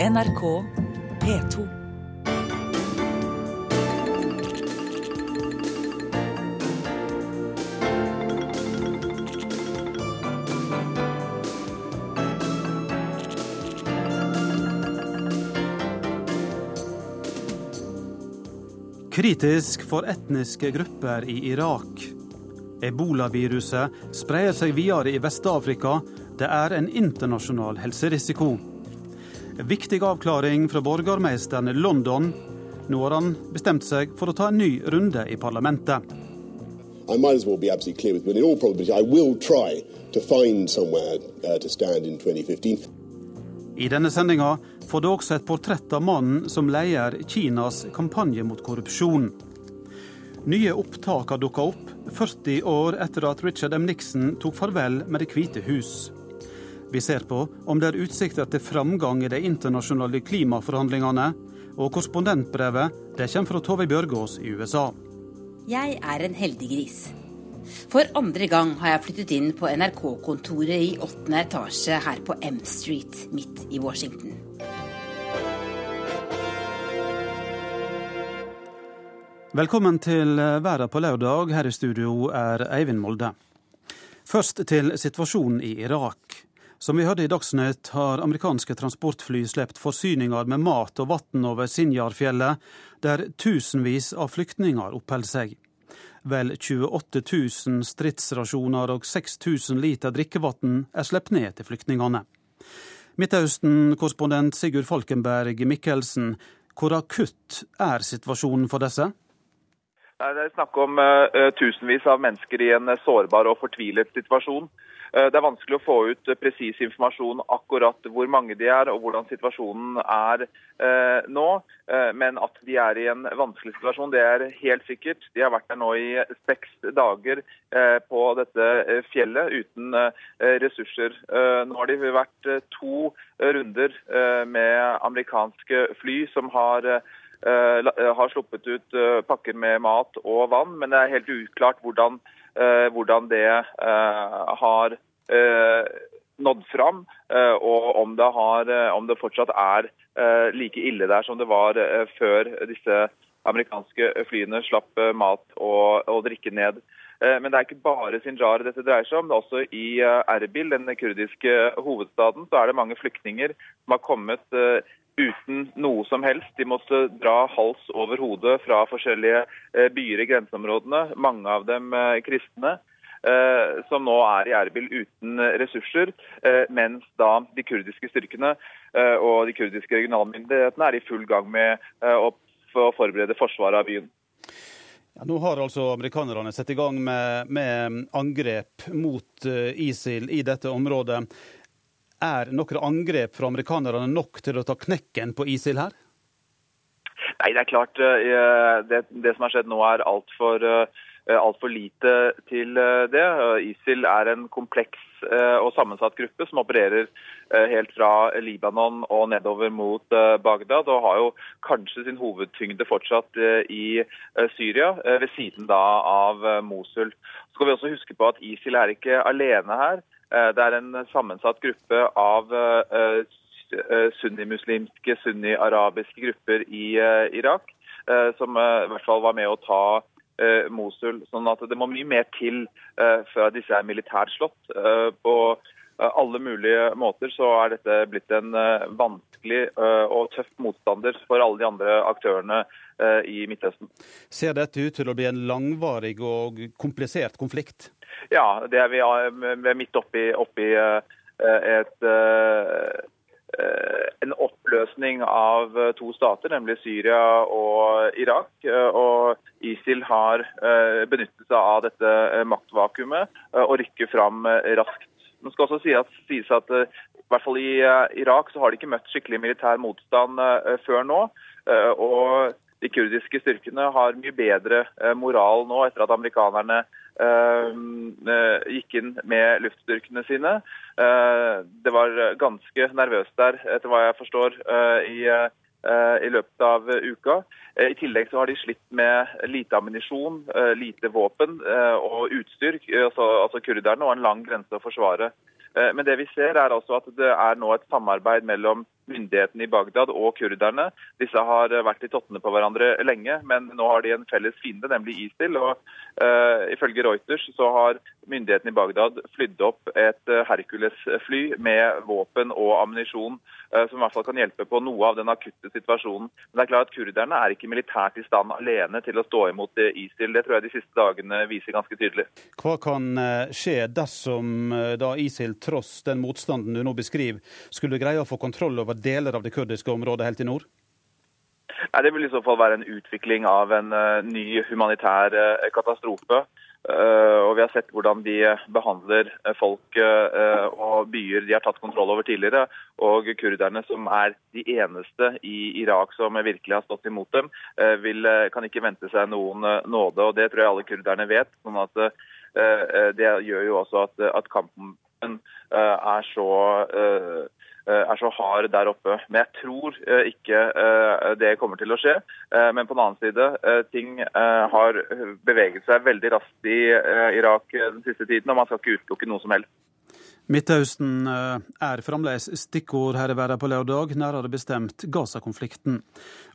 NRK P2. Kritisk for etniske grupper i Irak. Ebolaviruset sprer seg videre i Vest-Afrika. Det er en internasjonal helserisiko. Viktig avklaring fra borgermesteren i London. Nå har han bestemt seg for å ta en ny runde i parlamentet. I might as well be absolutely clear with, but in all probability, I will try to find somewhere uh, to stand in 2015. I denne sendinga får du også et portrett av mannen som leder Kinas kampanje mot korrupsjon. Nye opptak har dukka opp 40 år etter at Richard M. Nixon tok farvel med Det hvite hus. Vi ser på om det er utsikter til framgang i de internasjonale klimaforhandlingene, og korrespondentbrevet det kommer fra Tove Bjørgaas i USA. Jeg er en heldig gris. For andre gang har jeg flyttet inn på NRK-kontoret i åttende etasje her på M Street midt i Washington. Velkommen til Verden på lørdag. Her i studio er Eivind Molde. Først til situasjonen i Irak. Som vi hørte i Dagsnytt, har amerikanske transportfly sluppet forsyninger med mat og vann over Sinjarfjellet, der tusenvis av flyktninger oppholder seg. Vel 28 000 stridsrasjoner og 6000 liter drikkevann er sluppet ned til flyktningene. Midtøsten-korrespondent Sigurd Falkenberg Mikkelsen, hvor akutt er situasjonen for disse? Det er snakk om uh, tusenvis av mennesker i en sårbar og fortvilet situasjon. Uh, det er vanskelig å få ut uh, presis informasjon akkurat hvor mange de er og hvordan situasjonen er nå. men at de er i en vanskelig situasjon, det er helt sikkert. De har vært der nå i seks dager på dette fjellet uten ressurser. nå har de vært to runder med amerikanske fly som har Eh, eh, har sluppet ut eh, pakker med mat og vann, men det er helt uklart hvordan, hvordan det har nådd fram, og om det, har, om det, fortsatt er like ille der som det var før disse amerikanske flyene slapp mat og, og drikke ned. Men det er ikke bare Sinjar dette dreier seg om. Det er også I Erbil, den kurdiske hovedstaden, så er det mange flyktninger som har kommet uten noe som helst. De måtte dra hals over hode fra forskjellige eh, byer i grenseområdene, mange av dem eh, kristne. Eh, som nå er i Erbil uten ressurser, mens da de kurdiske styrkene og de kurdiske regionalmyndighetene er i full gang med å forberede forsvaret av byen. Ja, nå har altså amerikanerne satt i gang med, med angrep mot ISIL i dette området. Er noen angrep fra amerikanerne nok til å ta knekken på ISIL her? Nei, det er klart. Eh, det, det som har skjedd nå er altfor eh, alt for lite til eh, det. ISIL er en kompleks og sammensatt gruppe som opererer helt fra Libanon og nedover mot Bagdad, og har jo kanskje sin hovedtyngde fortsatt i Syria, ved siden da av Mosul. Så skal vi også huske på at ISIL er ikke alene her. Eh, det er en sammensatt gruppe av eh, eh, sunnimuslimske, sunni-arabiske grupper i Irak, som i hvert fall var med å ta Mosul. sånn at det må mye mer til før disse er militært slått. På alle mulige måter så er dette blitt en vanskelig og tøff motstander for alle de andre aktørene i Midtøsten. Ser dette ut til å bli en langvarig og komplisert konflikt? Ja, det er vi, vi er midt oppi, oppi eh, et eh, en oppløsning av to stater, nemlig Syria og Irak. Og ISIL har benyttet seg av dette maktvakuumet og rykker fram raskt. Man skal også sies at i hvert fall i Irak så har de ikke møtt skikkelig militær motstand før nå. Og de kurdiske styrkene har mye bedre moral nå etter at amerikanerne Eh, eh, gikk inn med luftstyrkene sine. Eh, det var ganske nervøst der, etter hva jeg forstår, i, i løpet av uka. I tillegg så har de slitt med lite ammunisjon, lite våpen og utstyr, altså, altså kurderne, og en lang grense å forsvare. Men det vi ser er altså at det er nå et samarbeid mellom myndighetene i Bagdad og kurderne. Disse har vært i tottene på hverandre lenge, men nå har de en felles fiende, nemlig ISIL. og uh, Ifølge Reuters så har myndighetene i Bagdad flydd opp et Hercules-fly med våpen og ammunisjon som i hvert fall kan hjelpe på noe av den akutte situasjonen. Men det er klart at Kurderne er ikke militært i stand alene til å stå imot ISIL. Det tror jeg de siste dagene viser ganske tydelig. Hva kan skje dersom da ISIL, tross den motstanden du nå beskriver, skulle greie å få kontroll over deler av det kurdiske området helt i nord? Nei, Det vil i så fall være en utvikling av en ny humanitær katastrofe. Uh, og Vi har sett hvordan de behandler folk og byer de har tatt kontroll over tidligere. Og kurderne, som er de eneste i Irak som virkelig har stått imot dem, vil, kan ikke vente seg noen nåde. og Det tror jeg alle kurderne vet. sånn at Det gjør jo også at, at kampen er så Eh, er så hard der oppe. Men jeg tror eh, ikke eh, det kommer til å skje. Men på den annen side, ting har beveget seg veldig raskt i Irak den siste tiden, og man skal ikke utelukke noe som helst. Midtøsten er fremdeles stikkord her i verden på lørdag, nærmere bestemt Gaza-konflikten.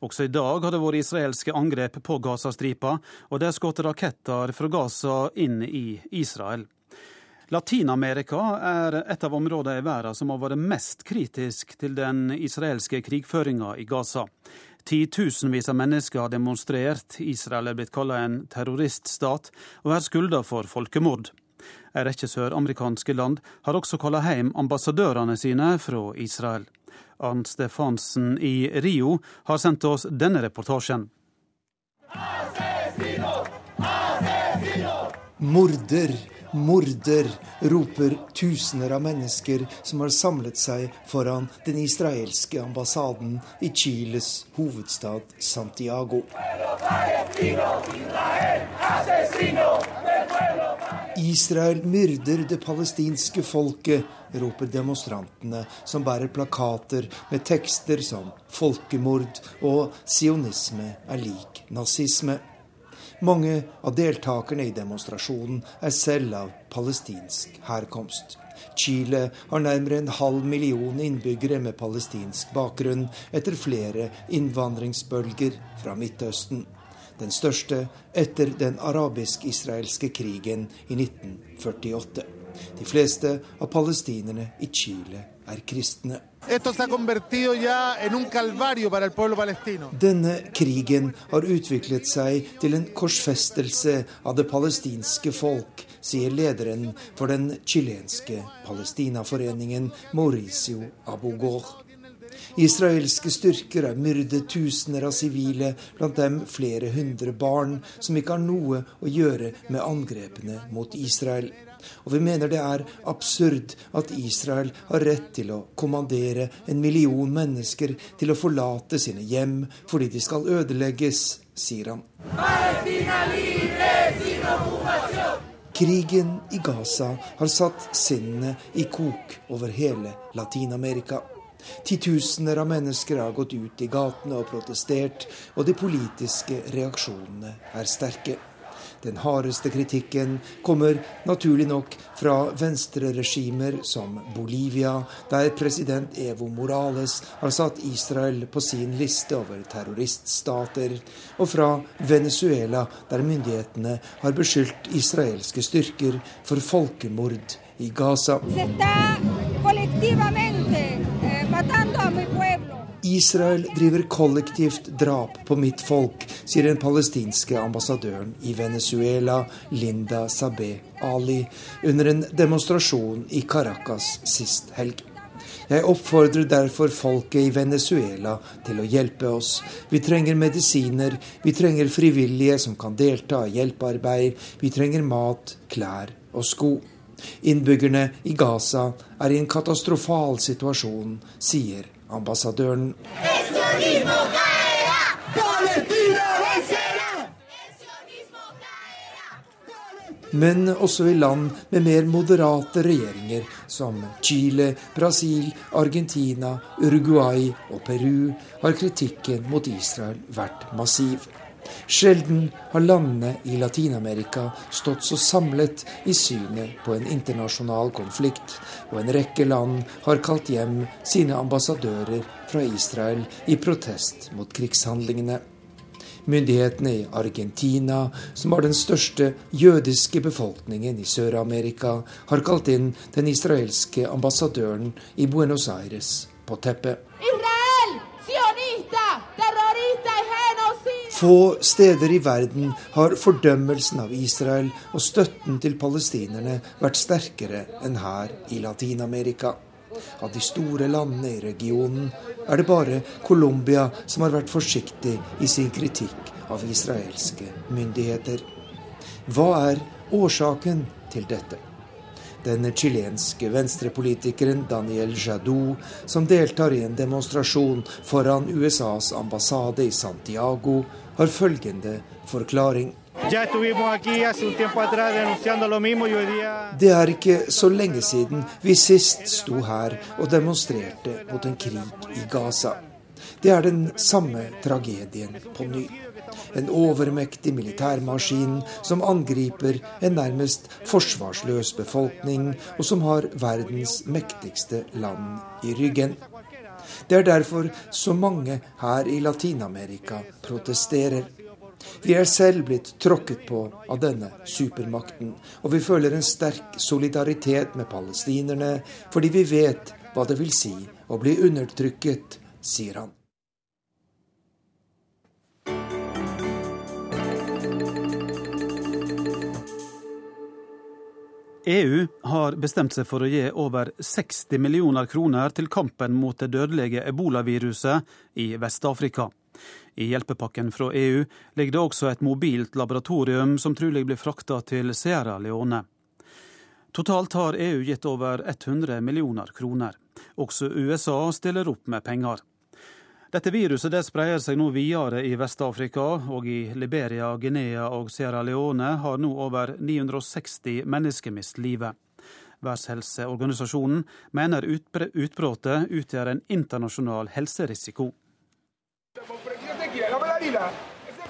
Også i dag har det vært israelske angrep på Gazastripa, og det er skutt raketter fra Gaza inn i Israel. Latin-Amerika er et av områdene i verden som har vært mest kritisk til den israelske krigføringa i Gaza. Titusenvis av mennesker har demonstrert, Israel er blitt kalla en terroriststat og er skylda for folkemord. En rekke søramerikanske land har også kalla hjem ambassadørene sine fra Israel. Arnt Stefansen i Rio har sendt oss denne reportasjen. Morder morder, roper tusener av mennesker som har samlet seg foran den israelske ambassaden i Chiles hovedstad Santiago. Israel myrder det palestinske folket, roper demonstrantene, som bærer plakater med tekster som 'folkemord' og 'sionisme er lik nazisme'. Mange av deltakerne i demonstrasjonen er selv av palestinsk herkomst. Chile har nærmere en halv million innbyggere med palestinsk bakgrunn etter flere innvandringsbølger fra Midtøsten. Den største etter den arabisk-israelske krigen i 1948. De fleste av palestinerne i Chile er kristne. Denne krigen har utviklet seg til en korsfestelse av det palestinske folk, sier lederen for den chilenske palestinaforeningen Mauricio Abogor. Israelske styrker har myrdet tusener av sivile, blant dem flere hundre barn, som ikke har noe å gjøre med angrepene mot Israel. Og vi mener det er absurd at Israel har rett til å kommandere en million mennesker til å forlate sine hjem fordi de skal ødelegges, sier han. Krigen i Gaza har satt sinnene i kok over hele Latin-Amerika. Titusener av mennesker har gått ut i gatene og protestert, og de politiske reaksjonene er sterke. Den hardeste kritikken kommer naturlig nok fra venstreregimer som Bolivia, der president Evo Morales har satt Israel på sin liste over terroriststater, og fra Venezuela, der myndighetene har beskyldt israelske styrker for folkemord i Gaza. Se está Israel driver kollektivt drap på mitt folk, sier den palestinske ambassadøren i Venezuela, Linda Sabeh Ali, under en demonstrasjon i Caracas sist helg. Jeg oppfordrer derfor folket i Venezuela til å hjelpe oss. Vi trenger medisiner, vi trenger frivillige som kan delta i hjelpearbeid, vi trenger mat, klær og sko. Innbyggerne i Gaza er i en katastrofal situasjon, sier ambassadøren. Men også i land med mer moderate regjeringer, som Chile, Brasil, Argentina, Uruguay og Peru, har kritikken mot Israel vært massiv. Sjelden har landene i Latin-Amerika stått så samlet i synet på en internasjonal konflikt, og en rekke land har kalt hjem sine ambassadører fra Israel i protest mot krigshandlingene. Myndighetene i Argentina, som har den største jødiske befolkningen i Sør-Amerika, har kalt inn den israelske ambassadøren i Buenos Aires på teppet. Israel! Få steder i verden har fordømmelsen av Israel og støtten til palestinerne vært sterkere enn her i Latin-Amerika. Av de store landene i regionen er det bare Colombia som har vært forsiktig i sin kritikk av israelske myndigheter. Hva er årsaken til dette? Den chilenske venstrepolitikeren Daniel Jadou, som deltar i en demonstrasjon foran USAs ambassade i Santiago, har følgende forklaring. Det er ikke så lenge siden vi sist sto her og demonstrerte mot en krig i Gaza. Det er den samme tragedien på ny. En overmektig militærmaskin som angriper en nærmest forsvarsløs befolkning, og som har verdens mektigste land i ryggen. Det er derfor så mange her i Latin-Amerika protesterer. Vi er selv blitt tråkket på av denne supermakten, og vi føler en sterk solidaritet med palestinerne, fordi vi vet hva det vil si å bli undertrykket, sier han. EU har bestemt seg for å gi over 60 millioner kroner til kampen mot det dødelige ebolaviruset i Vest-Afrika. I hjelpepakken fra EU ligger det også et mobilt laboratorium som trolig blir frakta til Sierra Leone. Totalt har EU gitt over 100 millioner kroner. Også USA stiller opp med penger. Dette viruset det spreier seg nå videre i Vest-Afrika, og i Liberia, Guinea og Sierra Leone har nå over 960 mennesker mistet livet. Verdenshelseorganisasjonen mener utbruddet utgjør en internasjonal helserisiko.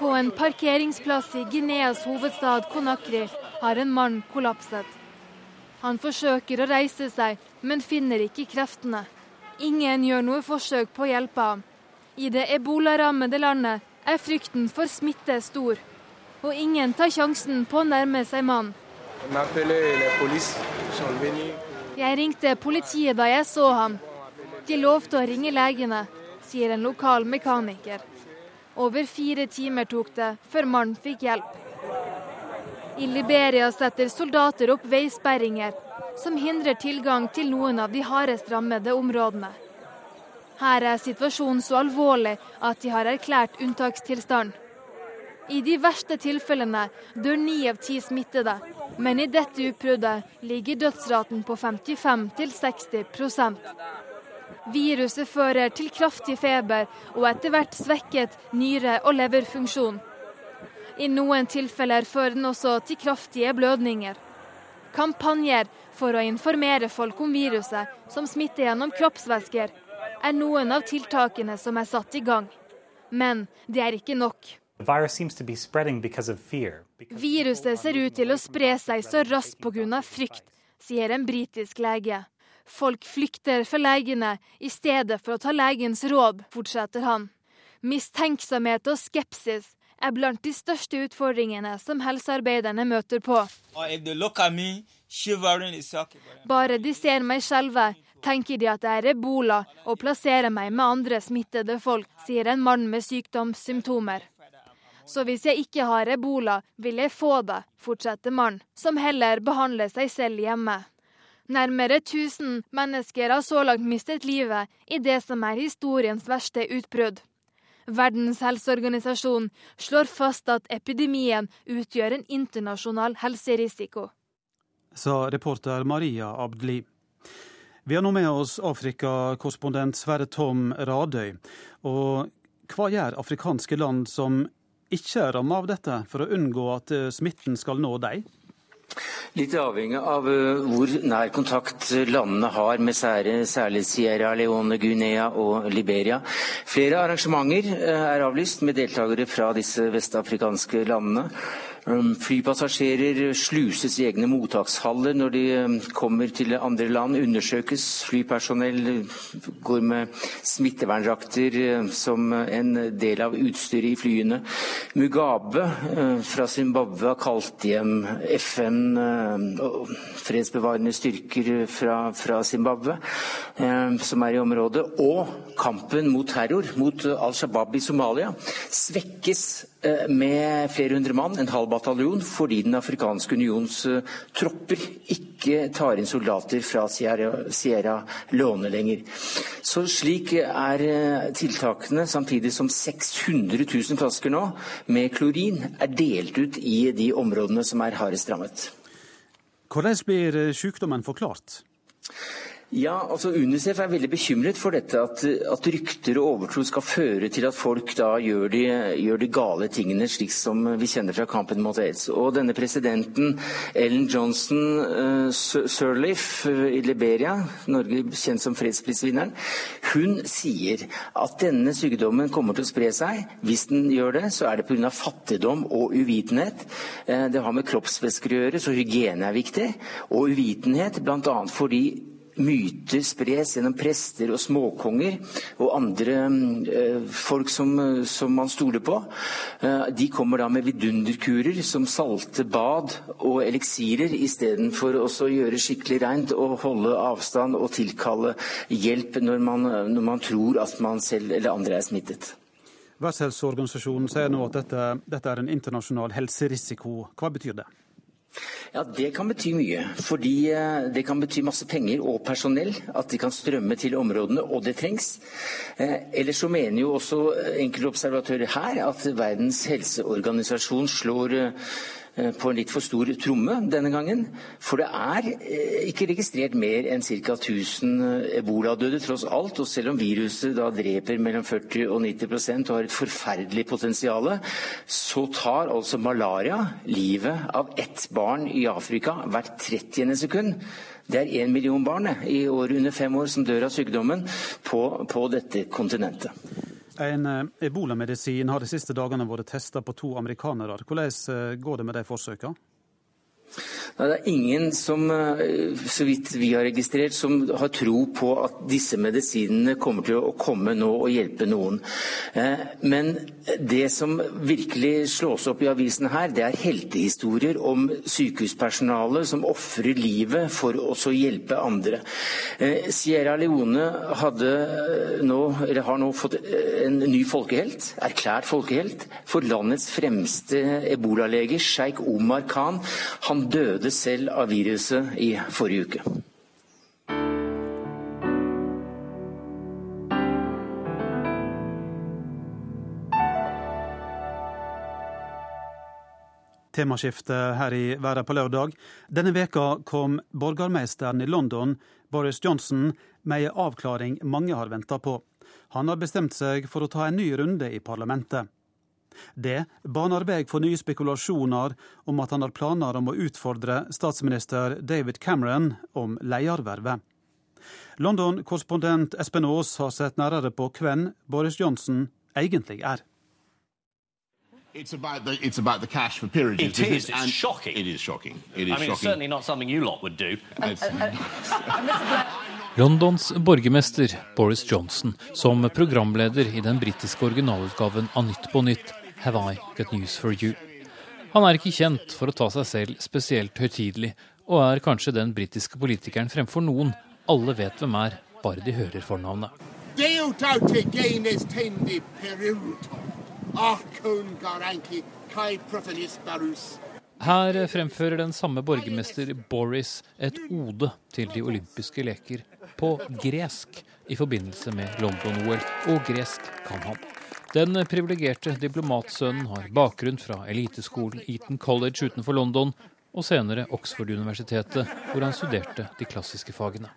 På en parkeringsplass i Guineas hovedstad Conakry har en mann kollapset. Han forsøker å reise seg, men finner ikke kreftene. Ingen gjør noe forsøk på å hjelpe ham. I det ebolarammede landet er frykten for smitte stor, og ingen tar sjansen på å nærme seg mannen. Jeg ringte politiet da jeg så ham. De lovte å ringe legene, sier en lokal mekaniker. Over fire timer tok det før mannen fikk hjelp. I Liberia setter soldater opp veisperringer som hindrer tilgang til noen av de hardest rammede områdene. Her er situasjonen så alvorlig at de har erklært unntakstilstand. I de verste tilfellene dør ni av ti smittede, men i dette utbruddet ligger dødsraten på 55-60% Viruset fører til kraftig feber og etter hvert svekket nyre- og leverfunksjon. I noen tilfeller fører den også til kraftige blødninger. Kampanjer for å informere folk om viruset, som smitter gjennom kroppsvæsker, er noen av tiltakene som er satt i gang. Men det er ikke nok. Viruset ser ut til å spre seg så raskt pga. frykt, sier en britisk lege. Folk flykter fra legene i stedet for å ta legens råd, fortsetter han. Mistenksomhet og skepsis er blant de største utfordringene som helsearbeiderne møter på. Bare de ser meg skjelve, tenker de at det er ebola og plasserer meg med andre smittede folk, sier en mann med sykdomssymptomer. Så hvis jeg ikke har ebola, vil jeg få det, fortsetter mannen, som heller behandler seg selv hjemme. Nærmere 1000 mennesker har så langt mistet livet i det som er historiens verste utbrudd. Verdens helseorganisasjon slår fast at epidemien utgjør en internasjonal helserisiko. Sa reporter Maria Abdli. Vi har nå med oss Afrikakorrespondent Sverre Tom Radøy. Og hva gjør afrikanske land som ikke er rammet av dette, for å unngå at eh, smitten skal nå dem? Litt avhengig av uh, hvor nær kontakt landene har med sære, særlig Sierra Leone, Guinea og Liberia. Flere arrangementer uh, er avlyst med deltakere fra disse vestafrikanske landene. Um, flypassasjerer sluses i egne mottakshaller når de um, kommer til andre land, undersøkes. Flypersonell går med smitteverndrakter uh, som en del av utstyret i flyene. Mugabe fra Zimbabwe har kalt hjem FN fredsbevarende styrker fra Zimbabwe, um, som er i området. Og kampen mot terror, mot Al Shabaab i Somalia, svekkes med flere hundre mann, en halv bataljon fordi Den afrikanske unions uh, tropper ikke tar inn soldater fra Sierra, Sierra Leone lenger. Så slik er uh, tiltakene, samtidig som 600 000 flasker nå med klorin er delt ut i de områdene som er hardest rammet. Hvordan blir sykdommen forklart? Ja, altså Unicef er veldig bekymret for dette, at, at rykter og overtro skal føre til at folk da gjør de, gjør de, gale tingene, slik som vi kjenner fra kampen mot aids. Og denne presidenten, Ellen Johnson uh, Sirleaf uh, i Liberia, Norge kjent som fredsprisvinneren, hun sier at denne sykdommen kommer til å spre seg. Hvis den gjør det, så er det pga. fattigdom og uvitenhet. Uh, det har med kroppsvæsker å gjøre, så hygiene er viktig. Og uvitenhet bl.a. fordi myter spres gjennom prester og småkonger og andre eh, folk som, som, man stoler på. Eh, de kommer da med vidunderkurer som salte bad og eliksirer, istedenfor å gjøre skikkelig rent og holde avstand og tilkalle hjelp når man, når man tror at man selv eller andre er smittet. Verdenshelseorganisasjonen sier nå at dette, dette er en internasjonal helserisiko. Hva betyr det? Ja, Det kan bety mye. Fordi eh, det kan bety masse penger og personell. At de kan strømme til områdene, og det trengs. Eh, ellers så mener jo også enkelte observatører her at Verdens helseorganisasjon slår Eh, på en litt for stor tromme denne gangen. For det er eh, ikke registrert mer enn ca. 1000 eh, eboladøde tross alt. Og selv om viruset da dreper mellom 40 og 90% og har et forferdelig potensial, så tar altså malaria livet av ett barn i Afrika hvert 30. sekund. Det er én million barn i år under fem år som dør av sykdommen på, på dette kontinentet. En eh, ebolamedisin har de siste dagene vært testa på to amerikanere. Hvordan eh, går det med de forsøkene? Det er ingen som, eh, så vidt vi har registrert, som har tro på at disse medisinene kommer til å komme nå og hjelpe noen. Eh, men det som virkelig slås opp i avisene her, det er heltehistorier om sykehuspersonale som ofrer livet for å hjelpe andre. Eh, Sierra Leone nå, har nå fått en ny folkehelt, erklært folkehelt, for landets fremste ebolalege, sjeik Omar Khan. Han døde døde selv av viruset i forrige uke. temaskiftet her i Verden på lørdag. Denne veka kom borgermesteren i London, Boris Johnson, med en avklaring mange har venta på. Han har bestemt seg for å ta en ny runde i parlamentet. Det baner vei for nye spekulasjoner om at han har planer om å utfordre statsminister David Cameron om ledervervet. London-korrespondent Espen Aas har sett nærmere på hvem Boris Johnson egentlig er. It's about the it's about the cash for peerages. It is. It's shocking. It is shocking. It is I mean, shocking. it's certainly not something you lot would do. Londons borgermester Boris Johnson som programleder i den britiske originalutgaven av Nytt på nytt Have I Got News For You. Han er ikke kjent for å ta seg selv spesielt høytidelig, og er kanskje den britiske politikeren fremfor noen alle vet hvem er, bare de hører fornavnet. Her fremfører den samme borgermester Boris et ode til de olympiske leker, på gresk, i forbindelse med London-OL, og gresk kan han. Den privilegerte diplomatsønnen har bakgrunn fra eliteskolen Eton College utenfor London, og senere Oxford-universitetet, hvor han studerte de klassiske fagene.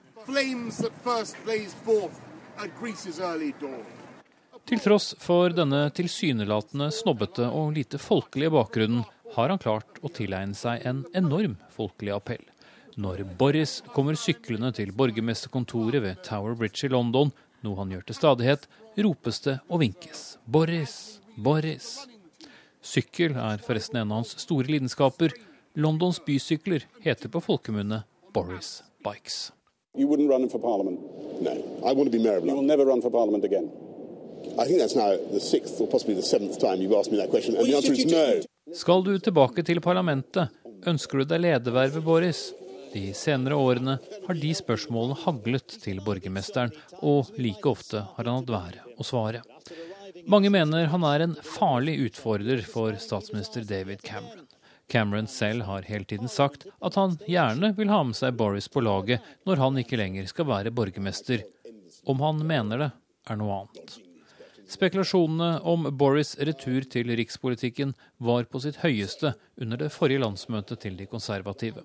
Til tross for denne tilsynelatende snobbete og lite folkelige bakgrunnen, har han klart å tilegne seg en enorm folkelig appell. Når Boris kommer syklende til borgermesterkontoret ved Tower Bridge i London, noe han gjør til stadighet, ropes det og vinkes. Boris, Boris. Sykkel er forresten en av hans store lidenskaper. Londons bysykler heter på folkemunne Boris Bikes. You wouldn't run for parliament? No. I want to be mayor of London. You will never run for parliament again? I think that's now the sixth or possibly the seventh time you've asked me that question, and the answer is no. Skal du tilbake til parlamentet? Ønsker du deg ledervervet, Boris? De senere årene har de spørsmålene haglet til borgermesteren, og like ofte har han hatt være å svare. Mange mener han er en farlig utfordrer for statsminister David Cameron. Cameron selv har hele tiden sagt at han gjerne vil ha med seg Boris på laget når han ikke lenger skal være borgermester. Om han mener det, er noe annet. Spekulasjonene om Boris' retur til rikspolitikken var på sitt høyeste under det forrige landsmøtet til de konservative.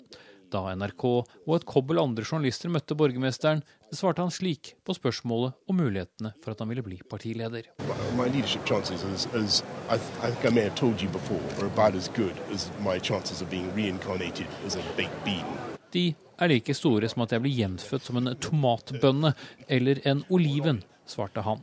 Da NRK og et kobbel andre journalister møtte borgermesteren, svarte han slik på spørsmålet om mulighetene for at han ville bli partileder. De er like store som at jeg blir gjenfødt som en tomatbønne eller en oliven, svarte han.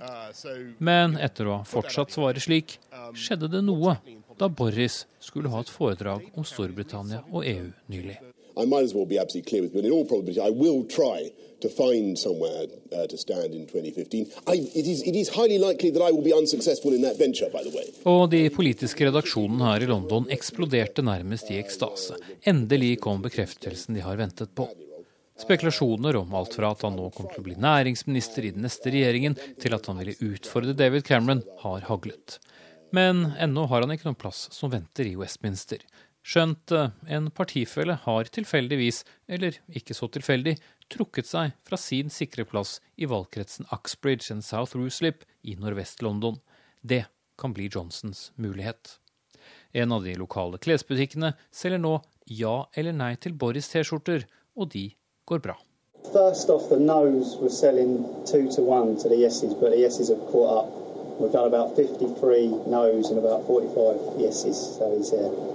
Men etter å ha fortsatt svare slik, skjedde det noe da Boris skulle ha et foredrag om Storbritannia og EU nylig. I might as well be absolutely clear with you. In all probability, I will try to find somewhere uh, to stand in 2015. I, it, is, it is highly likely that I will be unsuccessful in that venture, by the way. Og de politiske redaksjonene her i London eksploderte nærmest i ekstase. Endelig kom bekreftelsen de har ventet på. Spekulasjoner om alt fra at han nå kommer til å bli næringsminister i den neste regjeringen, til at han ville utfordre David Cameron, har haglet. Men ennå har han ikke noen plass som venter i Westminster. Skjønt eh, en partifelle har tilfeldigvis, eller ikke så tilfeldig, trukket seg fra sin sikre plass i valgkretsen Uxbridge and South Ruslip i Nordvest-London. Det kan bli Johnsons mulighet. En av de lokale klesbutikkene selger nå ja eller nei til Boris-T-skjorter, og de går bra. First off, the no's were selling two to one to the yeses, but the yeses have caught up. We've done about 53 no's and about 45 yeses, so he's, up.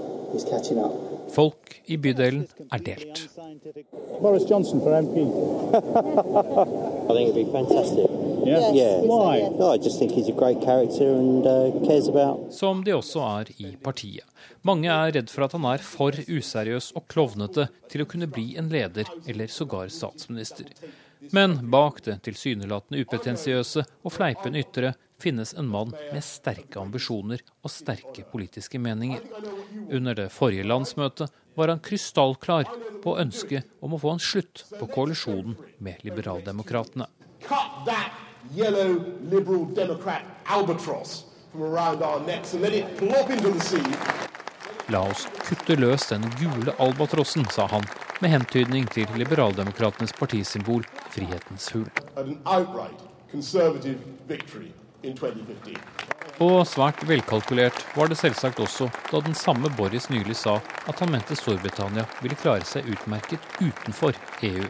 Folk i bydelen er delt. Boris Johnson for MP. I think it'd be fantastic. Yeah? Yeah. Why? No, I just think he's a great character and uh, cares about. Som de også er i partiet. Mange er redd for at han er for useriøs og klovnete til å kunne bli en leder eller sågar statsminister. Men bak det tilsynelatende upretensiøse og fleipende ytre finnes en mann med sterke ambisjoner og sterke politiske meninger. Under det forrige landsmøtet var han krystallklar på ønsket om å få en slutt på koalisjonen med liberaldemokratene. La oss kutte løs den gule albatrossen, sa han, med hentydning til liberaldemokratenes partisymbol Frihetens fugl. An outright conservative victory in 2015. Og svært velkalkulert var det selvsagt også da den samme Boris nylig sa at han mente Storbritannia ville klare seg utmerket utenfor EU.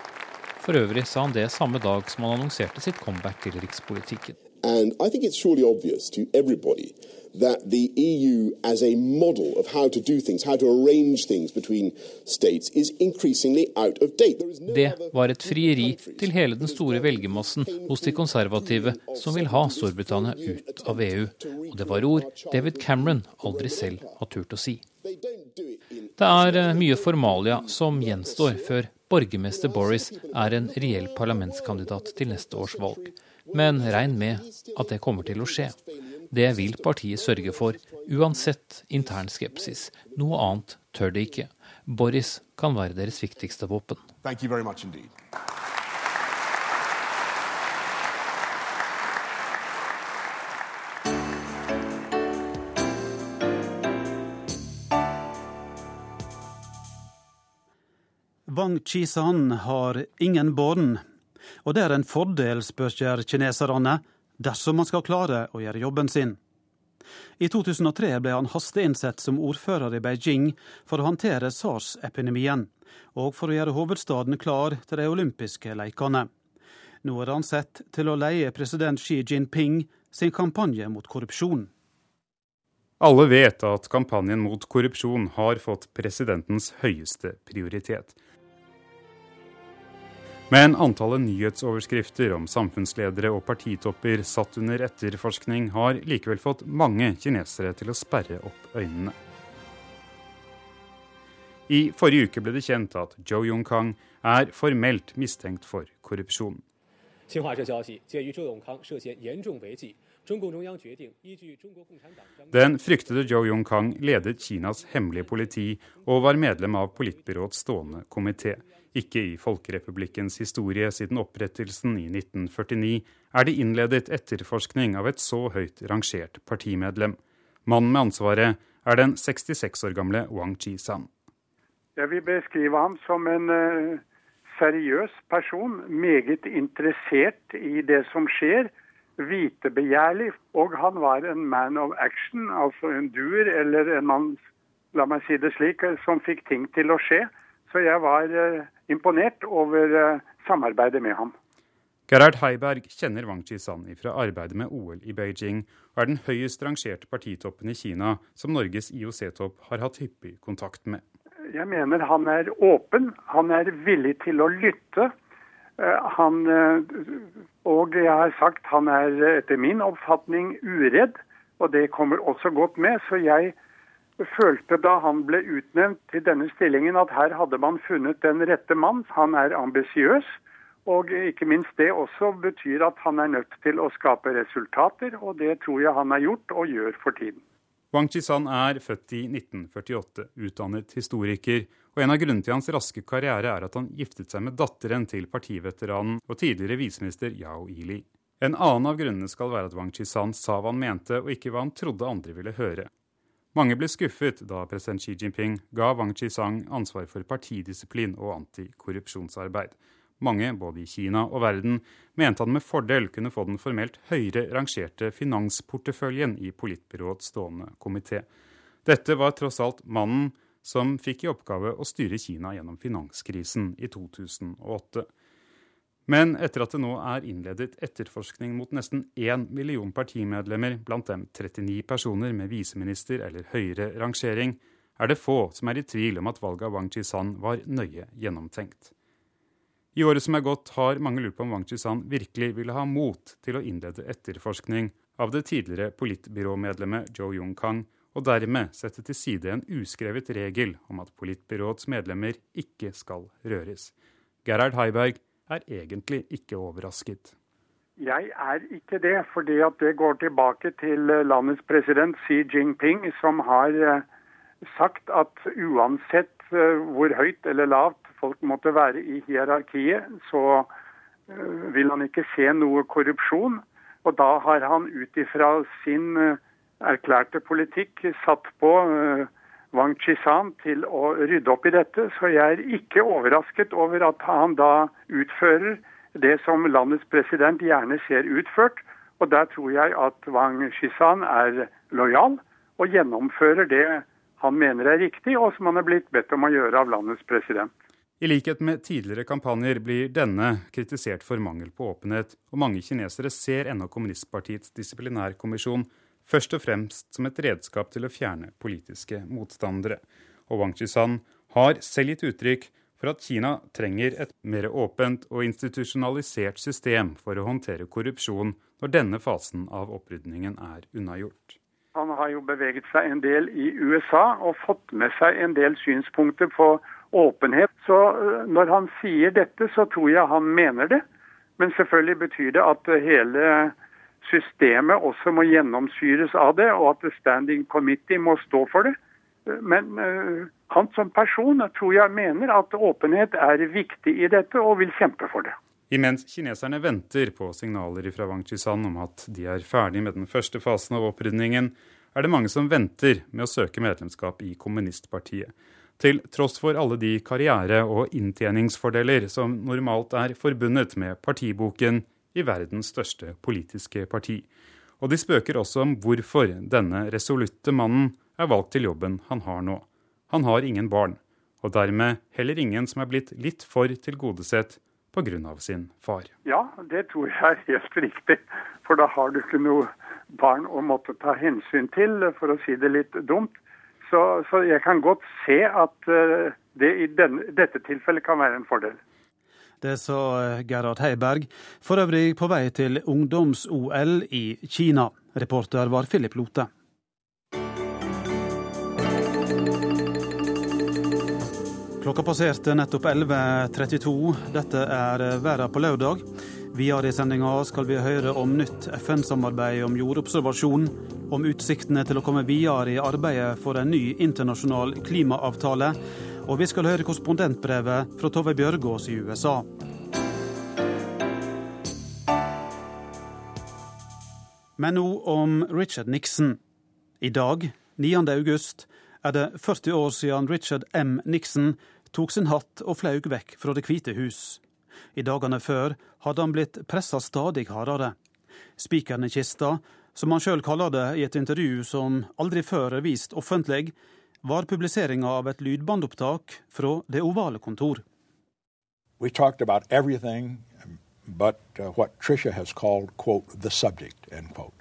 For øvrig sa han det samme dag som han annonserte sitt comeback til rikspolitikken. And I think it's surely obvious to everybody that the EU, as a model of how to do things, how to arrange things between states, is increasingly out of date. Det var et frieri til hele den store velgermassen hos de konservative som vil ha Storbritannia ut av EU. Og det var ord David Cameron aldri selv har turt å si. Det er eh, mye formalia som gjenstår før borgermester Boris er en reell parlamentskandidat til neste års valg. Men regn med at det kommer til å skje. Det vil partiet sørge for, uansett intern skepsis. Noe annet tør de ikke. Boris kan være deres viktigste våpen. Thank you very much indeed. Wang Chisan har ingen barn. Og det er en fordel, spør kineserne, dersom man skal klare å gjøre jobben sin. I 2003 ble han hasteinnsett som ordfører i Beijing for å håndtere sars-epidemien, og for å gjøre hovedstaden klar til de olympiske leikene. Nå er han sett til å leie president Xi Jinping sin kampanje mot korrupsjon. Alle vet at kampanjen mot korrupsjon har fått presidentens høyeste prioritet. Men antallet nyhetsoverskrifter om samfunnsledere og partitopper satt under etterforskning har likevel fått mange kinesere til å sperre opp øynene. I forrige uke ble det kjent at Joe Yong-kang er formelt mistenkt for korrupsjon. Den fryktede Joe Yong-kang ledet Kinas hemmelige politi og var medlem av politbyråets stående komité. Ikke i Folkerepublikkens historie siden opprettelsen i 1949 er det innledet etterforskning av et så høyt rangert partimedlem. Mannen med ansvaret er den 66 år gamle Wang Chi-san. Jeg vil beskrive ham som en uh, seriøs person, meget interessert i det som skjer vitebegjærlig, og han var en man of action, altså en duer eller en mann, la meg si det slik, som fikk ting til å skje. Så jeg var eh, imponert over eh, samarbeidet med ham. Gerhard Heiberg kjenner Wang Chi-san fra arbeidet med OL i Beijing, og er den høyest rangerte partitoppen i Kina som Norges IOC-topp har hatt hyppig kontakt med. Jeg mener han er åpen, han er villig til å lytte. Eh, han, og jeg har sagt han er etter min oppfatning uredd, og det kommer også godt med. Så jeg følte da han ble utnevnt til denne stillingen at her hadde man funnet den rette mann. Han er ambisiøs. Og ikke minst det også betyr at han er nødt til å skape resultater, og det tror jeg han har gjort og gjør for tiden. Wang Chisan er født i 1948, utdannet historiker, og en av grunnene til hans raske karriere er at han giftet seg med datteren til partiveteranen og tidligere viseminister Yao Ili. En annen av grunnene skal være at Wang Chisan sa hva han mente, og ikke hva han trodde andre ville høre. Mange ble skuffet da president Xi Jinping ga Wang Qisang ansvar for partidisiplin og antikorrupsjonsarbeid. Mange, både i Kina og verden, mente han med fordel kunne få den formelt høyere rangerte finansporteføljen i politbyråets stående komité. Dette var tross alt mannen som fikk i oppgave å styre Kina gjennom finanskrisen i 2008. Men etter at det nå er innledet etterforskning mot nesten én million partimedlemmer, blant dem 39 personer med viseminister eller høyere rangering, er det få som er i tvil om at valget av Wang Chi-san var nøye gjennomtenkt. I året som er gått, har mange lurt på om Wang Chi-san virkelig ville ha mot til å innlede etterforskning av det tidligere politbyråmedlemmet Joe Yung-kang, og dermed sette til side en uskrevet regel om at politbyråets medlemmer ikke skal røres. Gerhard Heiberg er egentlig ikke overrasket. Jeg er ikke det, fordi det går tilbake til landets president Xi Jinping, som har eh, sagt at uansett eh, hvor høyt eller lavt folk måtte være i hierarkiet, så eh, vil han ikke se noe korrupsjon. Og da har han ut ifra sin erklærte politikk satt på Wang Chisan til å rydde opp i dette, så jeg er ikke overrasket over at han da utfører det som landets president gjerne ser utført. Og der tror jeg at Wang Chisan er lojal og gjennomfører det han mener er riktig, og som han er blitt bedt om å gjøre av landets president. I likhet med tidligere kampanjer blir denne kritisert for mangel på åpenhet, og mange kinesere ser ennå kommunistpartiets disiplinærkommisjon først og fremst som et redskap til å fjerne politiske motstandere. Og Wang Qishan har selv gitt uttrykk for at Kina trenger et mer åpent og institusjonalisert system for å håndtere korrupsjon når denne fasen av opprydningen er unnagjort. Han har jo beveget seg en del i USA og fått med seg en del synspunkter på åpenhet. Så øh, når han sier dette, så tror jeg han mener det. Men selvfølgelig betyr det at hele systemet også må gjennomsyres av det, og at the standing committee må stå for det. Men uh, han som person tror jeg mener at åpenhet er viktig i dette, og vil kjempe for det. Imens kineserne venter på signaler fra Wang Chisan om at de er ferdig med den første fasen av opprydningen, er det mange som venter med å søke medlemskap i kommunistpartiet. Til tross for alle de karriere- og inntjeningsfordeler som normalt er forbundet med partiboken, i verdens største politiske parti. Og de spøker også om hvorfor denne resolutte mannen er valgt til jobben han har nå. Han har ingen barn, og dermed heller ingen som er blitt litt for tilgodesett pga. sin far. Ja, det tror jeg er helt riktig. For da har du ikke noe barn å måtte ta hensyn til, for å si det litt dumt. Så, så jeg kan godt se at uh, det i denne, dette tilfellet kan være en fordel. Det sa eh, Gerhard Heiberg, for øvrig på vei til ungdoms-OL i Kina. Reporter var Philip Lote. Klokka passerte nettopp 11.32. Dette er verden på lørdag. Videre i sendinga skal vi høre om nytt FN-samarbeid om jordobservasjon, om utsiktene til å komme videre i arbeidet for en ny internasjonal klimaavtale, og vi skal høre korrespondentbrevet fra Tove Bjørgaas i USA. Men nå om Richard Nixon. I dag, 9. august, er det 40 år siden Richard M. Nixon tok sin hatt og flaug vekk fra Det hvite hus. I dagene før hadde han blitt pressa stadig hardere. Spikeren i kista, som han sjøl kaller det i et intervju som aldri før er vist offentlig, var publiseringa av et lydbandopptak fra Det ovale kontor. We talked about everything but uh, what Tricia has called, quote, the subject, end quote.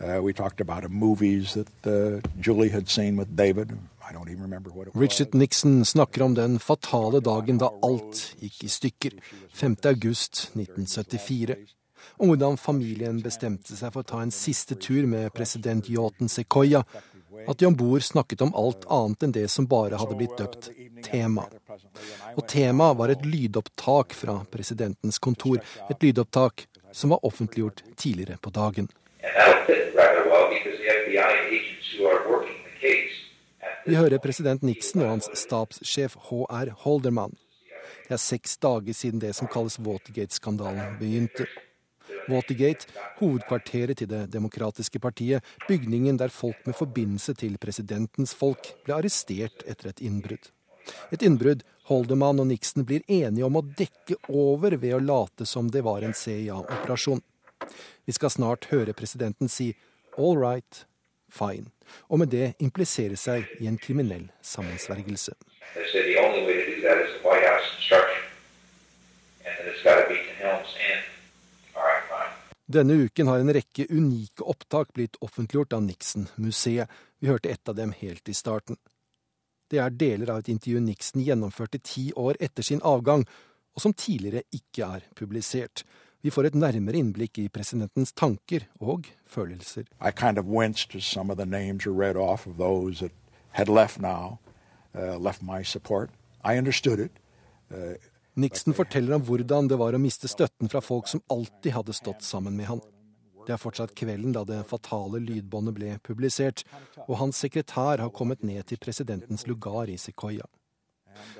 Uh, we talked about movies that uh, Julie had seen with David. Richard Nixon snakker om den fatale dagen da alt gikk i stykker, 5. august 1974. Om hvordan familien bestemte seg for å ta en siste tur med president Yachten Sequoia, at de om bord snakket om alt annet enn det som bare hadde blitt døpt tema. Og temaet var et lydopptak fra presidentens kontor, et lydopptak som var offentliggjort tidligere på dagen. Vi hører president Nixon og hans stabssjef HR Holdermann. Det er seks dager siden det som kalles Watergate-skandalen begynte. Watergate, hovedkvarteret til Det demokratiske partiet, bygningen der folk med forbindelse til presidentens folk ble arrestert etter et innbrudd. Et innbrudd Holdemann og Nixon blir enige om å dekke over ved å late som det var en CIA-operasjon. Vi skal snart høre presidenten si all right, fine, og med det implisere seg i en kriminell sammensvergelse. Denne uken har en rekke unike opptak blitt offentliggjort av Nixon-museet. Vi hørte ett av dem helt i starten. Det er deler av et intervju Nixon gjennomførte ti år etter sin avgang, og som tidligere ikke er publisert. Vi får et nærmere innblikk i presidentens tanker og følelser. Kind of of of had left now, uh, left my support. I understood it. Uh, Nixon forteller om hvordan det var å miste støtten fra folk som alltid hadde stått sammen med han. Det er fortsatt kvelden da det fatale lydbåndet ble publisert, og hans sekretær har kommet ned til presidentens lugar i Sequoia.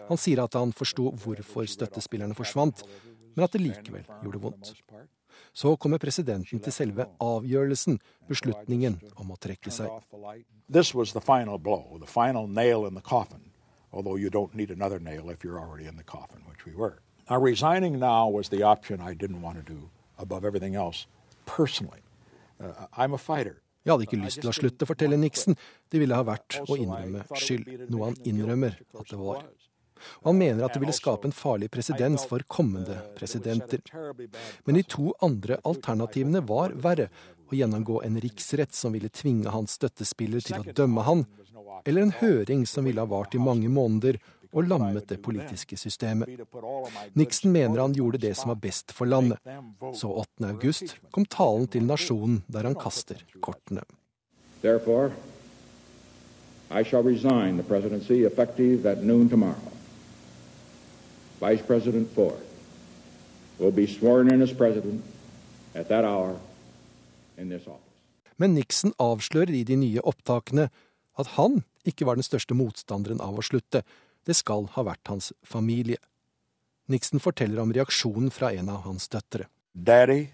Han sier at han forsto hvorfor støttespillerne forsvant, men at det likevel gjorde vondt. Så kommer presidenten til selve avgjørelsen, beslutningen om å trekke seg. This was the final blow, the final nail in the coffin although you don't need another nail if you're already in the coffin, which we were. Now, resigning now was the option I didn't want to do above everything else, personally. Uh, I'm a fighter. Jeg hadde ikke lyst til å slutte, forteller Nixon. Det ville ha vært å innrømme skyld, noe han innrømmer at det var. Og han mener at det ville skape en farlig presedens for kommende presidenter. Men de to andre alternativene var verre. Å gjennomgå en riksrett som ville tvinge hans støttespiller til å dømme han, eller en høring som ville ha vart i mange måneder og lammet det politiske systemet. Nixon mener han gjorde det som var best for landet. Så 8. august kom talen til nasjonen der han kaster kortene. Therefore, I shall resign the presidency effective at noon tomorrow. Vice President Ford will be sworn in as president at that hour. Men Nixon avslører i de nye opptakene at han ikke var den største motstanderen av å slutte. Det skal ha vært hans familie. Nixon forteller om reaksjonen fra en av hans døtre. Daddy,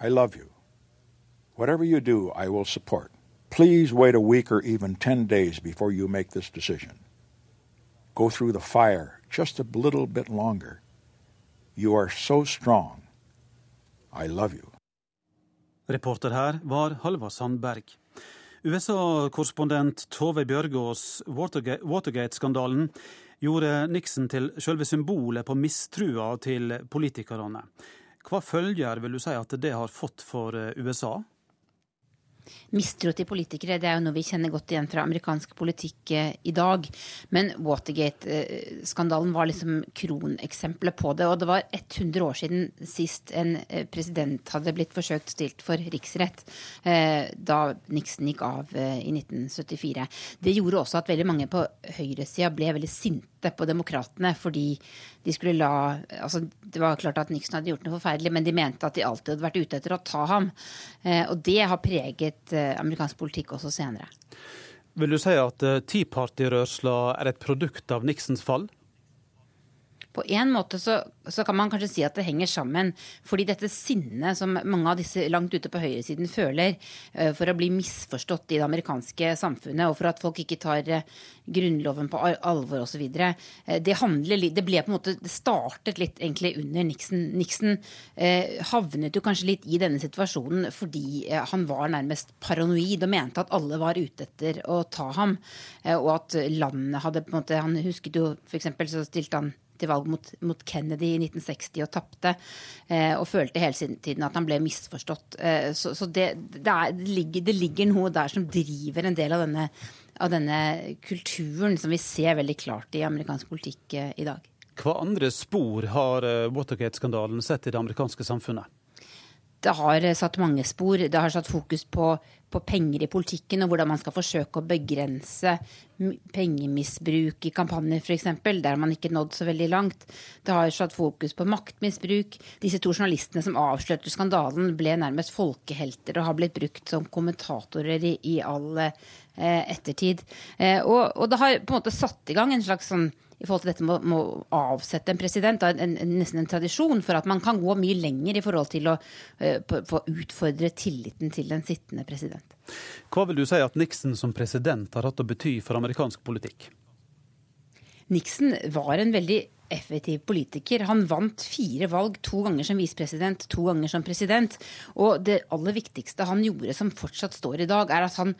I love you. Whatever you do, I will support. Please wait a week or even ten days before you make this decision. Go through the fire just a little bit longer. You are so strong. I love you. Reporter her var Halvard Sandberg. USA-korrespondent Tove Bjørgaas, Watergate-skandalen gjorde Nixon til selve symbolet på mistrua til politikerne. Hva følger vil du si at det har fått for eh, USA? Mistro til politikere det er jo noe vi kjenner godt igjen fra amerikansk politikk eh, i dag. Men Watergate-skandalen var liksom kroneksempelet på det. Og det var 100 år siden sist en eh, president hadde blitt forsøkt stilt for riksrett, eh, da Nixon gikk av i 1974. Det gjorde også at veldig mange på høyresida ble veldig sinte på demokratene fordi de skulle la altså Det var klart at Nixon hadde gjort noe forferdelig, men de mente at de alltid hadde vært ute etter å ta ham. Og det har preget amerikansk politikk også senere. Vil du si at Tea Party-rørsla er et produkt av Nixons fall? På en måte så, så, kan man kanskje si at det henger sammen. Fordi dette sinnet som mange av disse langt ute på høyresiden føler uh, for å bli misforstått i det amerikanske samfunnet, og for at folk ikke tar uh, Grunnloven på alvor osv., eh, det handler Det ble på en måte Det startet litt egentlig under Nixon. Nixon havnet jo kanskje litt i denne situasjonen fordi han var nærmest paranoid og mente at alle var ute etter å ta ham, og at landet hadde på en måte Han husket jo f.eks. så stilte han til valg mot, mot Kennedy i 1960 og tapte. Eh, og følte hele tiden at han ble misforstått. Eh, så, så det, det, er, det, ligger, det, ligger, noe der som driver en del av denne, av denne kulturen som vi ser veldig klart i amerikansk politikk eh, i dag. Hva andre spor har Watergate-skandalen sett i det amerikanske samfunnet? Det har satt mange spor. Det har satt fokus på, på, penger i politikken og hvordan man skal forsøke å begrense pengemisbruk i kampanjer f.eks., der man ikke nådd så veldig langt. Det har satt fokus på maktmisbruk. Disse to journalistene som avslørte skandalen, ble nærmest folkehelter og har blitt brukt som kommentatorer i, i all eh, ettertid. Eh, og, og, det har på en måte satt i gang en slags sånn i forhold til dette med, å avsette en president. En, en, nesten en tradisjon for at man kan gå mye lenger i forhold til å uh, utfordre tilliten til den sittende president. Hva vil du si at Nixon som president har hatt å bety for amerikansk politikk? Nixon var en veldig effektiv politiker. Han vant fire valg, to ganger som visepresident, to ganger som president. Og det aller viktigste han gjorde, som fortsatt står i dag, er at han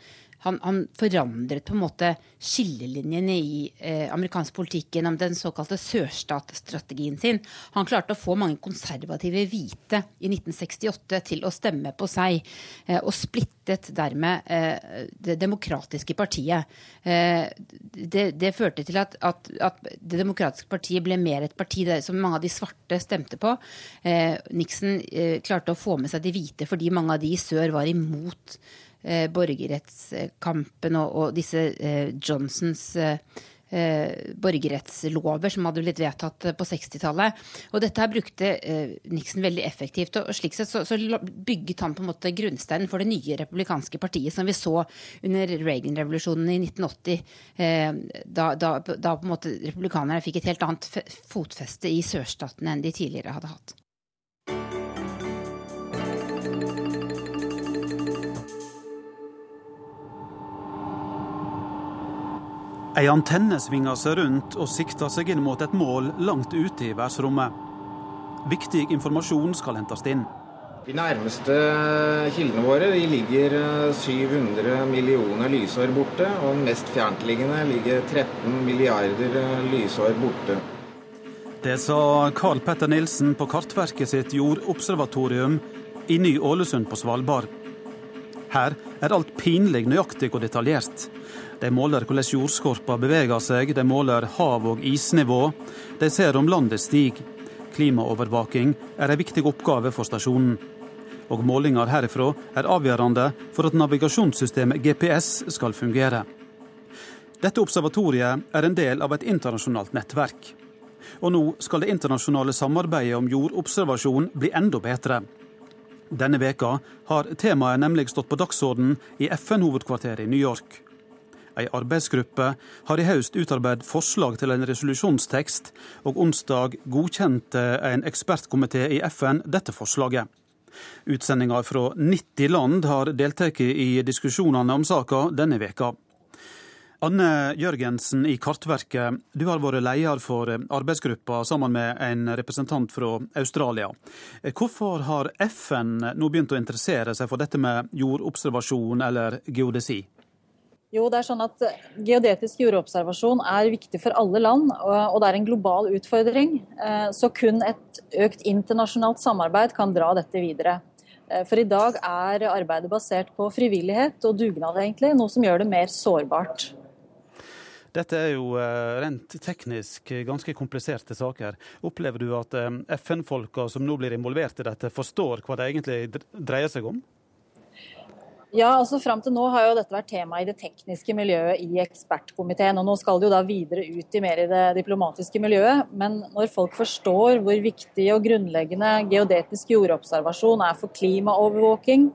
han, han, forandret på en måte skillelinjene i eh, amerikansk politikk gjennom den såkalte sørstatsstrategien sin. Han klarte å få mange konservative hvite i 1968 til å stemme på seg, eh, og splittet dermed eh, det demokratiske partiet. Eh, det, det, førte til at, at, at, Det demokratiske partiet ble mer et parti der, som mange av de svarte stemte på. Eh, Nixon eh, klarte å få med seg de hvite fordi mange av de i sør var imot borgerrettskampen og, og disse eh, Johnsons eh, eh borgerrettslover som hadde blitt vedtatt på 60-tallet. Og dette her brukte eh, Nixon veldig effektivt. Og slik sett så, så, bygget han på en måte grunnsteinen for det nye republikanske partiet som vi så under Reagan-revolusjonen i 1980. Eh, da, da, da, på en måte republikanerne fikk et helt annet fotfeste i sørstatene enn de tidligere hadde hatt. Ei antenne svinger seg rundt og sikter seg inn mot et mål langt ute i verdensrommet. Viktig informasjon skal hentes inn. De nærmeste kildene våre ligger 700 eh, millioner lysår borte, og den mest fjerntliggende ligger 13 milliarder eh, lysår borte. Det sa Carl Petter Nilsen på Kartverket sitt jordobservatorium i Ny-Ålesund på Svalbard. Her er alt pinlig nøyaktig og detaljert. De måler hvordan jordskorpa beveger seg, de måler hav- og isnivå. De ser om landet stiger. Klimaovervaking er en viktig oppgave for stasjonen. Og målinger herifra er avgjørende for at navigasjonssystemet GPS skal fungere. Dette observatoriet er en del av et internasjonalt nettverk. Og nå skal det internasjonale samarbeidet om jordobservasjon bli enda bedre. Denne veka har temaet nemlig stått på dagsorden i FN-hovedkvarteret i New York. Ei arbeidsgruppe har i høst utarbeidet forslag til en resolusjonstekst, og onsdag godkjente en ekspertkomité i FN dette forslaget. Utsendinger fra 90 land har deltatt i diskusjonene om saka denne veka. Anne Jørgensen i Kartverket, du har vært leder for arbeidsgruppa sammen med en representant fra Australia. Hvorfor har FN nå begynt å interessere seg for dette med jordobservasjon eller geodesi? Jo, det er sånn at eh, Geodetisk jordobservasjon er viktig for alle land, og det er en global utfordring. Eh, så kun et økt internasjonalt samarbeid kan dra dette videre. Eh, for i dag er arbeidet basert på frivillighet og dugnad, egentlig, noe som gjør det mer sårbart. Dette er jo eh, rent teknisk ganske kompliserte saker. Opplever du at eh, FN-folka som nå blir involvert i dette, forstår hva det egentlig dreier seg om? Ja, altså Fram til nå har jo dette vært tema i det tekniske miljøet i ekspertkomiteen. og Nå skal det jo da videre ut i mer i det diplomatiske miljøet. Men når folk forstår hvor viktig og grunnleggende geodetisk jordobservasjon er for klimaovervåking,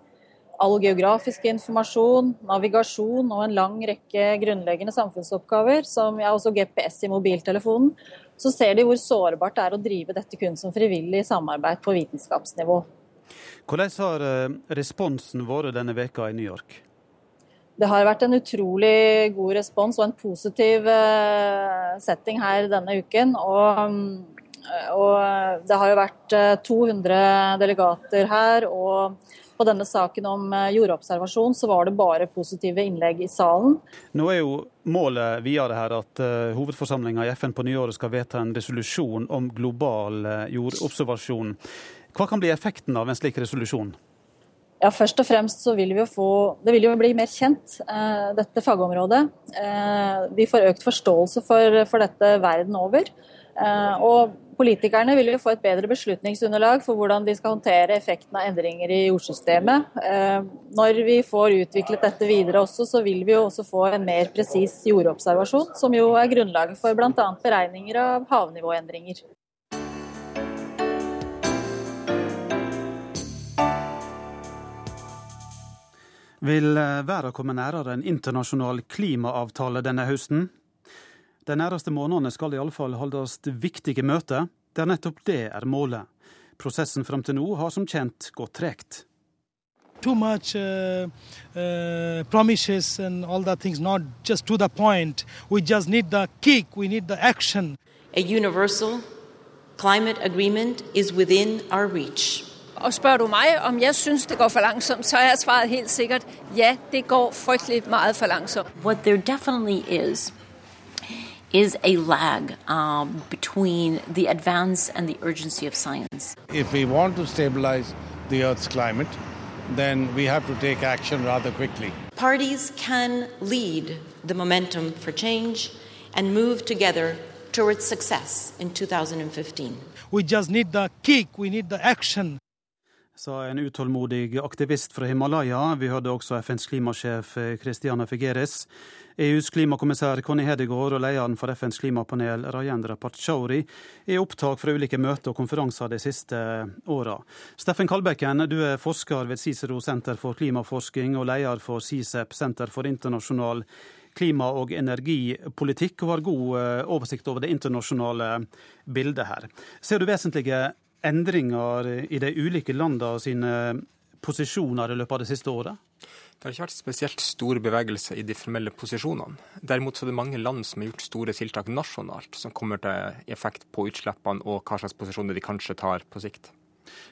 all geografisk informasjon, navigasjon og en lang rekke grunnleggende samfunnsoppgaver, som ja, også GPS i mobiltelefonen, så ser de hvor sårbart det er å drive dette kun som frivillig samarbeid på vitenskapsnivå. Hvordan har eh, responsen vært denne veka i New York? Det har vært en utrolig god respons og en positiv eh, setting her denne uken. Og, og det har jo vært 200 eh, delegater her. og på denne saken om jordobservasjon så var det bare positive innlegg i salen. Nå er jo målet videre her at uh, hovedforsamlinga i FN på nyåret skal vedta en resolusjon om global uh, jordobservasjon. Hva kan bli effekten av en slik resolusjon? Ja, Først og fremst så vil vi jo få Det vil jo bli mer kjent, uh, dette fagområdet. Uh, vi får økt forståelse for, for, dette verden over. Eh, og politikerne vil jo få et bedre beslutningsunderlag for hvordan de skal håndtere effekten av endringer i jordsystemet. Eh, når vi får utviklet dette videre også, så vil vi jo også få en mer presis jordobservasjon, som jo er grunnlaget for bl.a. beregninger av havnivåendringer. Vil eh, verden komme nærere en internasjonal klimaavtale denne høsten? De nærmeste månedene skal det iallfall holdes viktige møter, der nettopp det er målet. Prosessen fram til nå har som kjent gått tregt. Too much uh, uh, promises and all that things, not just to the point. We just need the kick, we need the action. A universal climate agreement is within our reach. Og spør du meg om jeg syns det går for langsomt, så er svaret helt sikkert ja, det går fryktelig meget for langsomt. What there definitely is is a lag um, between the advance and the urgency of science. If we want to stabilize the Earth's climate, then we have to take action rather quickly. Parties can lead the momentum for change and move together towards success in 2015. We just need the kick, we need the action sa en utålmodig aktivist fra Himalaya. Vi hørte også FNs klimasjef eh, Christiana Figueres. EUs klimakommissær Conny Hedegaard og lederen for FNs klimapanel Rajendra Pachauri er opptak fra ulike møter og konferanser de siste åra. Steffen Kalbekken, du er forsker ved Cicero senter for klimaforsking og leder for CICEP, Senter for internasjonal klima- og energipolitikk, og har god eh, oversikt over det internasjonale bildet her. Ser du vesentlige endringer i de ulike landene sine posisjoner i løpet av det siste året? Det har ikke vært spesielt stor bevegelse i de formelle posisjonene. Derimot så er det mange land som har gjort store tiltak nasjonalt, som kommer til effekt på utslippene og hva slags posisjoner de kanskje tar på sikt.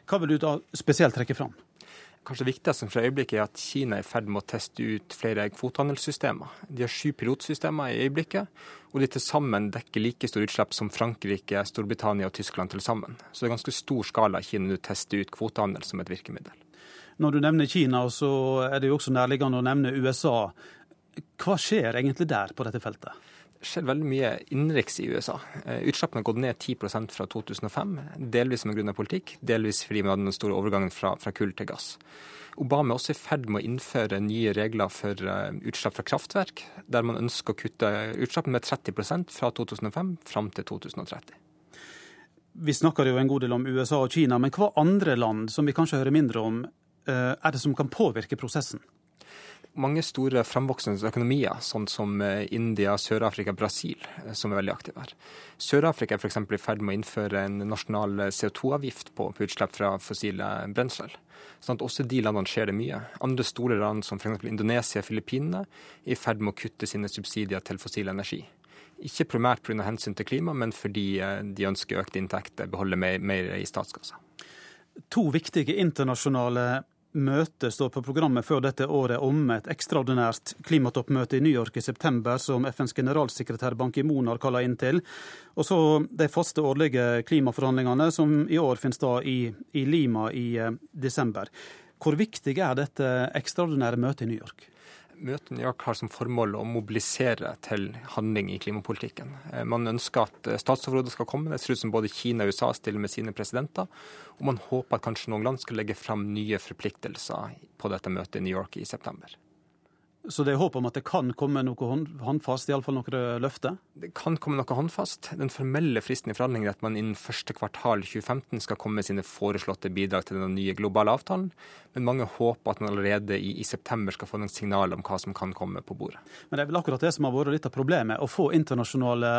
Hva vil du da spesielt trekke fram? Kanskje det viktigste for øyeblikket er at Kina er i ferd med å teste ut flere kvotehandelssystemer. De har sju pilotsystemer i øyeblikket, og de til sammen dekker like store utslipp som Frankrike, Storbritannia og Tyskland til sammen. Så det er ganske stor skala Kina nå tester ut kvotehandel som et virkemiddel. Når du nevner Kina, så er det jo også nærliggende å nevne USA. Hva skjer egentlig der på dette feltet? Skjedd veldig mye innenriks i USA. Eh, utslippene har gått ned 10% fra 2005, delvis en grunn av politikk, delvis fordi man hadde den store overgangen fra, fra kull til gass. Obama er også i ferd med å innføre nye regler for uh, utslipp fra kraftverk, der man ønsker å kutte utslippene med 30% fra 2005 fram til 2030. Vi snakker jo en god del om USA og Kina, men hva andre land som vi kanskje hører mindre om, uh, er det som kan påvirke prosessen? Mange store fremvoksende økonomier, sånn som eh, India, Sør-Afrika, Brasil, eh, som er veldig aktive her. Sør-Afrika er f.eks. i ferd med å innføre en nasjonal eh, CO2-avgift på, på, utslipp fra fossile brensel. Sånn at også de landene skjer det mye. Andre store land som f.eks. Indonesia og Filippinene er i ferd med å kutte sine subsidier til fossil energi. Ikke primært pga. hensyn til klima, men fordi de ønsker økte inntekter, beholde mer, mer i statskassa. To viktige internasjonale møte står på programmet før dette året om et ekstraordinært klimatoppmøte i New York i september, som FNs generalsekretær Ban Ki-moon har kalla inn til. Og så de faste årlige klimaforhandlingene, som i år finner sted i, i, Lima i eh, desember. Hvor viktig er dette ekstraordinære møtet i New York? Møtet i New York har som formål å mobilisere til handling i klimapolitikken. Eh, man ønsker at eh, statsoverhodet skal komme. Det ser ut som både Kina og USA stiller med sine presidenter. Og man håper at kanskje noen land skal legge fram nye forpliktelser på dette møtet i New York i september. Så det er håp om at det kan komme noe håndfast, iallfall noe løfte? Det kan komme noe håndfast. Den formelle fristen i forhandlingene er at man innen første kvartal 2015 skal komme med sine foreslåtte bidrag til den nye globale avtalen. Men mange håper at man allerede i, i september skal få noen signaler om hva som kan komme på bordet. Men det er vel akkurat det som har vært litt av problemet, å få internasjonale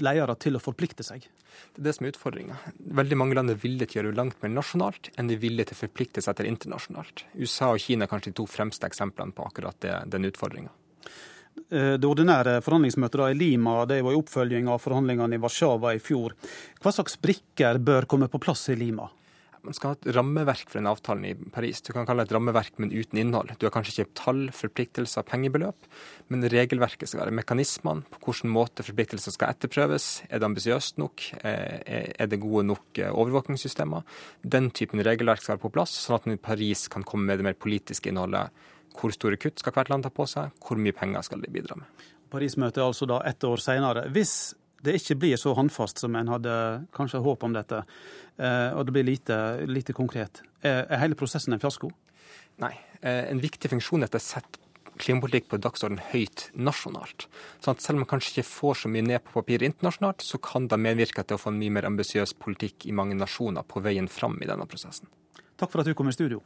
ledere til å forplikte seg? Det er det som er utfordringa. Veldig mange land er villige til å gjøre langt mer nasjonalt enn de er villige til å forplikte seg til internasjonalt. USA og Kina er kanskje de to fremste eksemplene på akkurat det. det den utfordringa. Eh, det ordinære forhandlingsmøtet i Lima det var i oppfølging av forhandlingene i Warszawa i fjor. Hva slags brikker bør komme på plass i Lima? Man skal ha et rammeverk for den avtalen i Paris. Du kan kalle det et rammeverk, men uten innhold. Du har kanskje ikke tall, forpliktelser, pengebeløp, men regelverket skal være mekanismene. På hvilken måte forpliktelser skal etterprøves. Er det ambisiøst nok? Eh, er det gode nok eh, overvåkingssystemer? Den typen regelverk skal være på plass, sånn at man i Paris kan komme med det mer politiske innholdet hvor store kutt skal hvert land ta på seg? Hvor mye penger skal de bidra med? Paris-møtet er altså da ett år senere. Hvis det ikke blir så håndfast som en hadde kanskje håp om dette, eh, og det blir lite, lite konkret, er hele prosessen en fiasko? Nei. Eh, en viktig funksjon er at det setter klimapolitikk på dagsorden høyt nasjonalt. Sånn at selv om man kanskje ikke får så mye ned på papiret internasjonalt, så kan det medvirke til å få en mye mer ambisiøs politikk i mange nasjoner på veien fram i denne prosessen. Takk for at du kom i studio.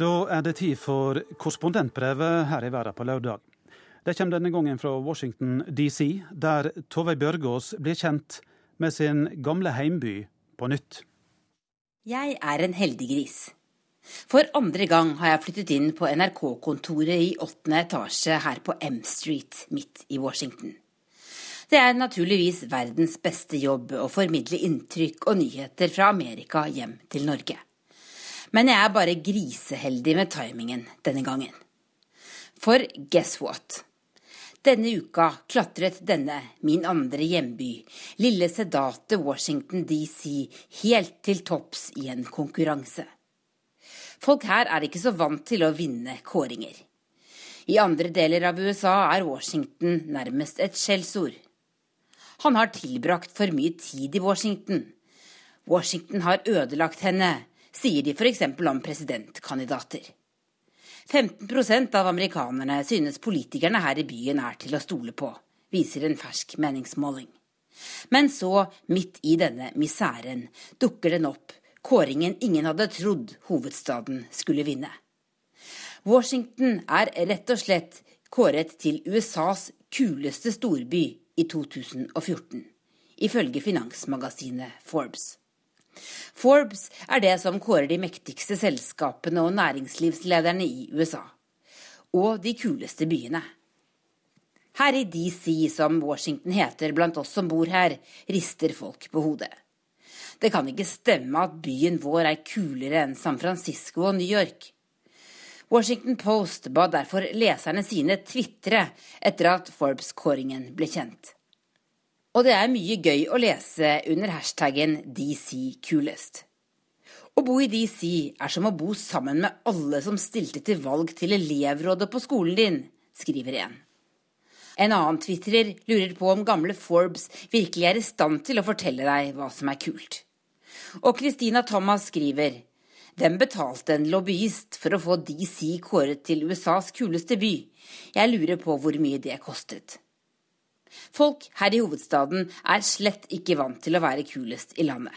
Da er det tid for korrespondentbrevet her i verden på lørdag. Det kommer denne gangen fra Washington DC, der Tove Bjørgaas blir kjent med sin gamle heimby på nytt. Jeg er en heldig gris. For andre gang har jeg flyttet inn på NRK-kontoret i åttende etasje her på M Street midt i Washington. Det er naturligvis verdens beste jobb å formidle inntrykk og nyheter fra Amerika hjem til Norge. Men jeg er bare griseheldig med timingen denne gangen. For guess what? Denne uka klatret denne, min andre hjemby, lille sedate Washington DC, helt til topps i en konkurranse. Folk her er ikke så vant til å vinne kåringer. I andre deler av USA er Washington nærmest et skjellsord. Han har tilbrakt for mye tid i Washington. Washington har ødelagt henne, sier de f.eks. om presidentkandidater. 15% av amerikanerne synes politikerne her i byen er til å stole på, viser en fersk meningsmåling. Men så, midt i denne misæren, dukker den opp, kåringen ingen hadde trodd hovedstaden skulle vinne. Washington er rett og slett kåret til USAs kuleste storby i 2014, ifølge finansmagasinet Forbes. Forbes er det som kårer de mektigste selskapene og næringslivslederne i USA. Og de kuleste byene. Her i DC, som Washington heter blant oss som bor her, rister folk på hodet. Det kan ikke stemme at byen vår er kulere enn San Francisco og New York. Washington Post ba derfor leserne sine tvitre etter at Forbes-kåringen ble kjent. Og det er mye gøy å lese under hashtaggen DC Å bo i DC er som å bo sammen med alle som stilte til valg til elevrådet på skolen din, skriver en. En annen tvitrer lurer på om gamle Forbes virkelig er i stand til å fortelle deg hva som er kult. Og Christina Thomas skriver den betalte en lobbyist for å få DC kåret til USAs kuleste by. Jeg lurer på hvor mye det kostet. Folk her i hovedstaden er slett ikke vant til å være kulest i landet.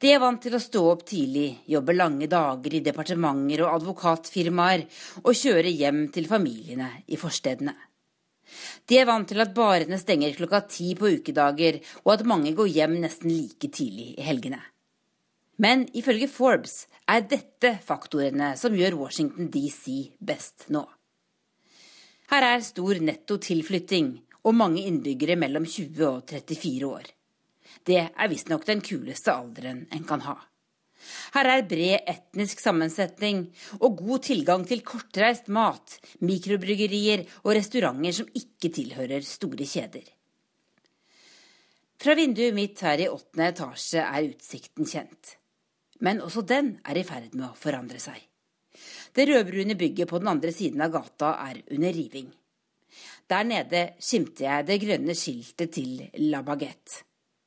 De er vant til å stå opp tidlig, jobbe lange dager i departementer og advokatfirmaer og kjøre hjem til familiene i forstedene. De er vant til at barene stenger klokka ti på ukedager, og at mange går hjem nesten like tidlig i helgene. Men ifølge Forbes er dette faktorene som gjør Washington DC best nå. Her er stor netto tilflytting, og mange innbyggere mellom 20 og 34 år. Det er visstnok den kuleste alderen en kan ha. Her er bred etnisk sammensetning og god tilgang til kortreist mat, mikrobryggerier og restauranter som ikke tilhører store kjeder. Fra vinduet mitt her i åttende etasje er utsikten kjent. Men også den er i ferd med å forandre seg. Det rødbrune bygget på den andre siden av gata er under riving. Der nede skimter jeg det grønne skiltet til La Baguette.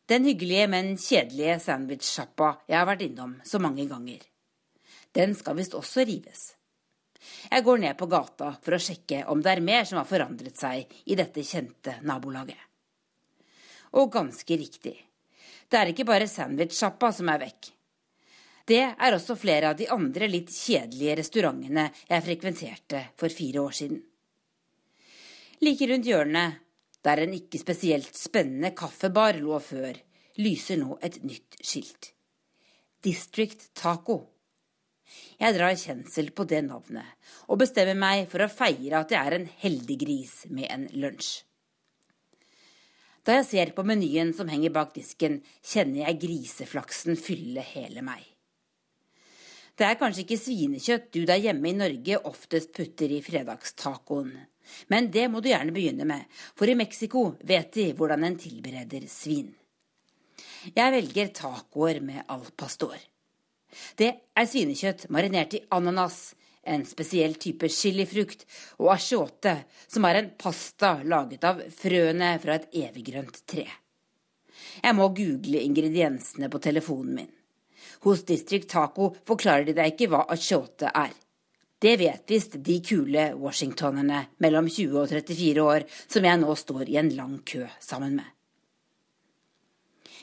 Den hyggelige, men kjedelige sandwichsjappa jeg har vært innom så mange ganger. Den skal visst også rives. Jeg går ned på gata for å sjekke om det er mer som har forandret seg i dette kjente nabolaget. Og ganske riktig. Det er ikke bare sandwichsjappa som er vekk. Det er også flere av de andre litt kjedelige restaurantene jeg frekventerte for fire år siden. Like rundt hjørnet, der en ikke spesielt spennende kaffebar lå før, lyser nå et nytt skilt. District Taco. Jeg drar kjensel på det navnet, og bestemmer meg for å feire at jeg er en heldig gris med en lunsj. Da jeg ser på menyen som henger bak disken, kjenner jeg griseflaksen fylle hele meg. Det er kanskje ikke svinekjøtt du der hjemme i Norge oftest putter i fredagstacoen. Men det må du gjerne begynne med, for i Mexico vet de hvordan en tilbereder svin. Jeg velger tacoer med al pastor. Det er svinekjøtt marinert i ananas, en spesiell type chilifrukt, og asciote, som er en pasta laget av frøene fra et eviggrønt tre. Jeg må google ingrediensene på telefonen min. Hos District Taco forklarer de deg ikke hva asciote er. Det vet visst de kule washingtonerne mellom 20 og 34 år som jeg nå står i en lang kø sammen med.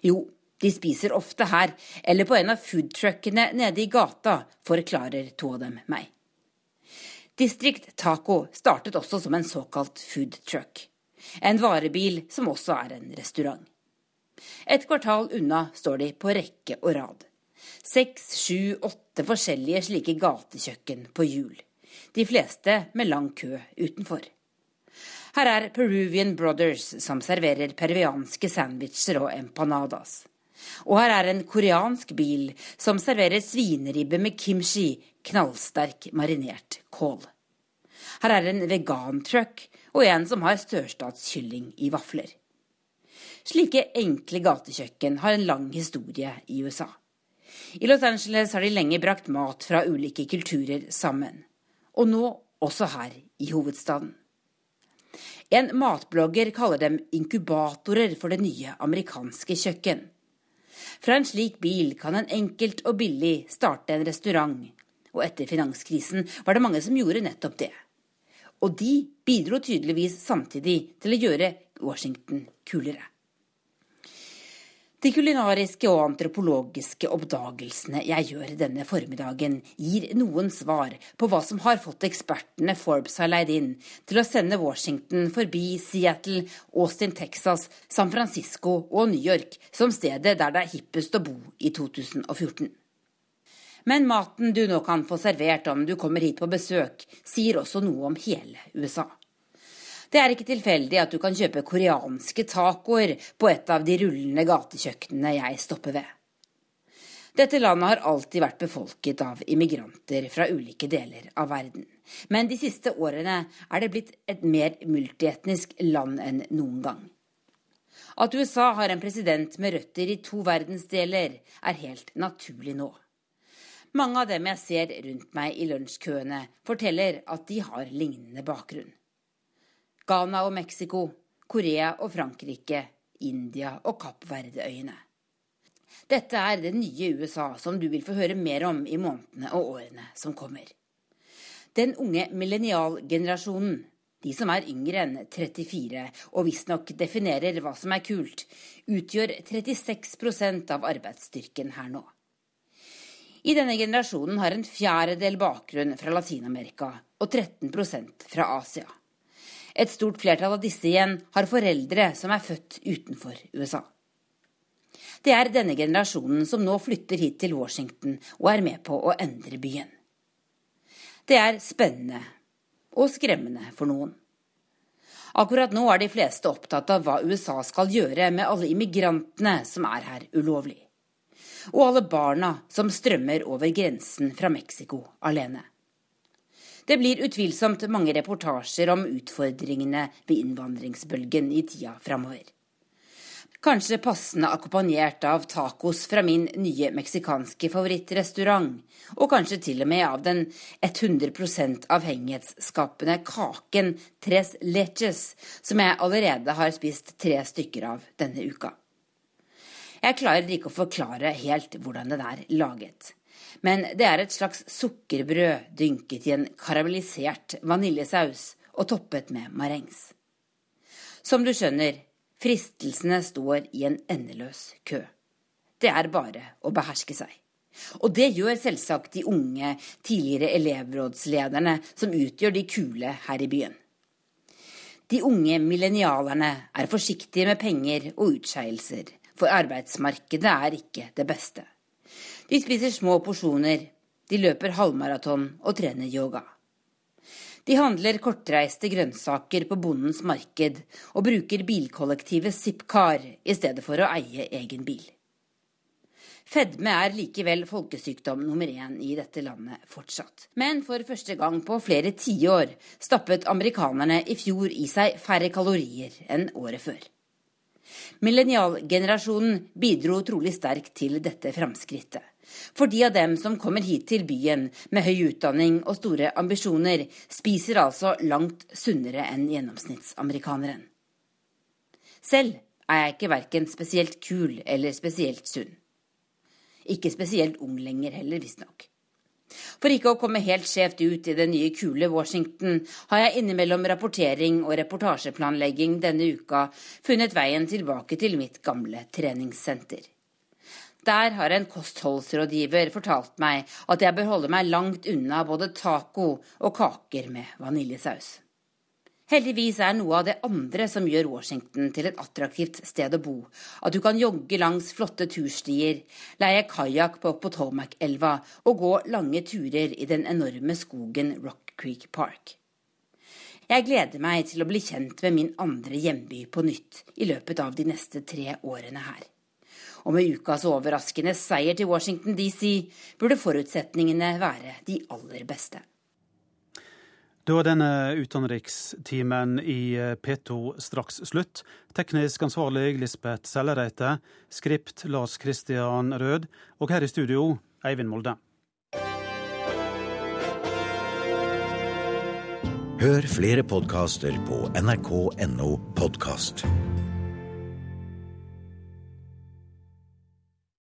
Jo, de spiser ofte her, eller på en av foodtruckene nede i gata, forklarer to av dem meg. Distrikt Taco startet også som en såkalt foodtruck. En varebil som også er en restaurant. Et kvartal unna står de på rekke og rad. Seks, sju, åtte forskjellige slike gatekjøkken på hjul. De fleste med lang kø utenfor. Her er Peruvian Brothers, som serverer peruvianske sandwicher og empanadas. Og her er en koreansk bil som serverer svineribbe med kimchi, knallsterk marinert kål. Her er en vegantruck og en som har sørstatskylling i vafler. Slike enkle gatekjøkken har en lang historie i USA. I Los Angeles har de lenge brakt mat fra ulike kulturer sammen. Og nå også her i hovedstaden. En matblogger kaller dem inkubatorer for det nye amerikanske kjøkken. Fra en slik bil kan en enkelt og billig starte en restaurant, og etter finanskrisen var det mange som gjorde nettopp det. Og de bidro tydeligvis samtidig til å gjøre Washington kulere. De kulinariske og antropologiske oppdagelsene jeg gjør denne formiddagen, gir noen svar på hva som har fått ekspertene Forbes har leid inn til å sende Washington forbi Seattle, Austin, Texas, San Francisco og New York som stedet der det er hippest å bo i 2014. Men maten du nå kan få servert om du kommer hit på besøk, sier også noe om hele USA. Det er ikke tilfeldig at du kan kjøpe koreanske tacoer på et av de rullende gatekjøkkenene jeg stopper ved. Dette landet har alltid vært befolket av immigranter fra ulike deler av verden. Men de siste årene er det blitt et mer multietnisk land enn noen gang. At USA har en president med røtter i to verdensdeler, er helt naturlig nå. Mange av dem jeg ser rundt meg i lunsjkøene, forteller at de har lignende bakgrunn. Ghana og Mexico, Korea og Frankrike, India og Kapp Verde-øyene. Dette er det nye USA som du vil få høre mer om i månedene og årene som kommer. Den unge millennialgenerasjonen, de som er yngre enn 34 og visstnok definerer hva som er kult, utgjør 36% av arbeidsstyrken her nå. I denne generasjonen har en fjerdedel bakgrunn fra Latin-Amerika og 13% fra Asia. Et stort flertall av disse igjen har foreldre som er født utenfor USA. Det er denne generasjonen som nå flytter hit til Washington og er med på å endre byen. Det er spennende og skremmende for noen. Akkurat nå er de fleste opptatt av hva USA skal gjøre med alle immigrantene som er her ulovlig. Og alle barna som strømmer over grensen fra Mexico alene. Det blir utvilsomt mange reportasjer om utfordringene ved innvandringsbølgen i tida framover. Kanskje passende akkompagnert av tacos fra min nye meksikanske favorittrestaurant, og kanskje til og med av den 100% avhengighetsskapende kaken Tres Leches, som jeg allerede har spist tre stykker av denne uka. Jeg klarer ikke å forklare helt hvordan den er laget. Men det er et slags sukkerbrød dynket i en karamellisert vaniljesaus og toppet med marengs. Som du skjønner, Fristelsene står i en endeløs kø. Det er bare å beherske seg. Og det gjør selvsagt de unge, tidligere elevrådslederne som utgjør de kule her i byen. De unge millennialerne er forsiktige med penger og utskeielser, for arbeidsmarkedet er ikke det beste. De spiser små porsjoner, de løper halvmaraton og trener yoga. De handler kortreiste grønnsaker på bondens marked og bruker bilkollektivet Zipcar i stedet for å eie egen bil. Fedme er likevel folkesykdom nummer én i dette landet fortsatt. Men for første gang på flere tiår stappet amerikanerne i fjor i seg færre kalorier enn året før. Millennialgenerasjonen bidro trolig sterkt til dette framskrittet. For de av dem som kommer hit til byen med høy utdanning og store ambisjoner, spiser altså langt sunnere enn gjennomsnittsamerikaneren. Selv er jeg ikke verken spesielt kul eller spesielt sunn. Ikke spesielt ung lenger heller, visstnok. For ikke å komme helt skjevt ut i det nye kule Washington, har jeg innimellom rapportering og reportasjeplanlegging denne uka funnet veien tilbake til mitt gamle treningssenter. Der har en kostholdsrådgiver fortalt meg at jeg bør holde meg langt unna både taco og kaker med vaniljesaus. Heldigvis er noe av det andre som gjør Washington til et attraktivt sted å bo, at du kan jogge langs flotte turstier, leie kajakk på Potomac-elva og gå lange turer i den enorme skogen Rock Creek Park. Jeg gleder meg til å bli kjent med min andre hjemby på nytt i løpet av de neste tre årene her. Og med ukas overraskende seier til Washington DC burde forutsetningene være de aller beste. Da er denne utenrikstimen i P2 straks slutt. Teknisk ansvarlig Lisbeth Sellereite. Skript Lars Christian Rød. Og her i studio Eivind Molde. Hør flere podkaster på nrk.no podkast.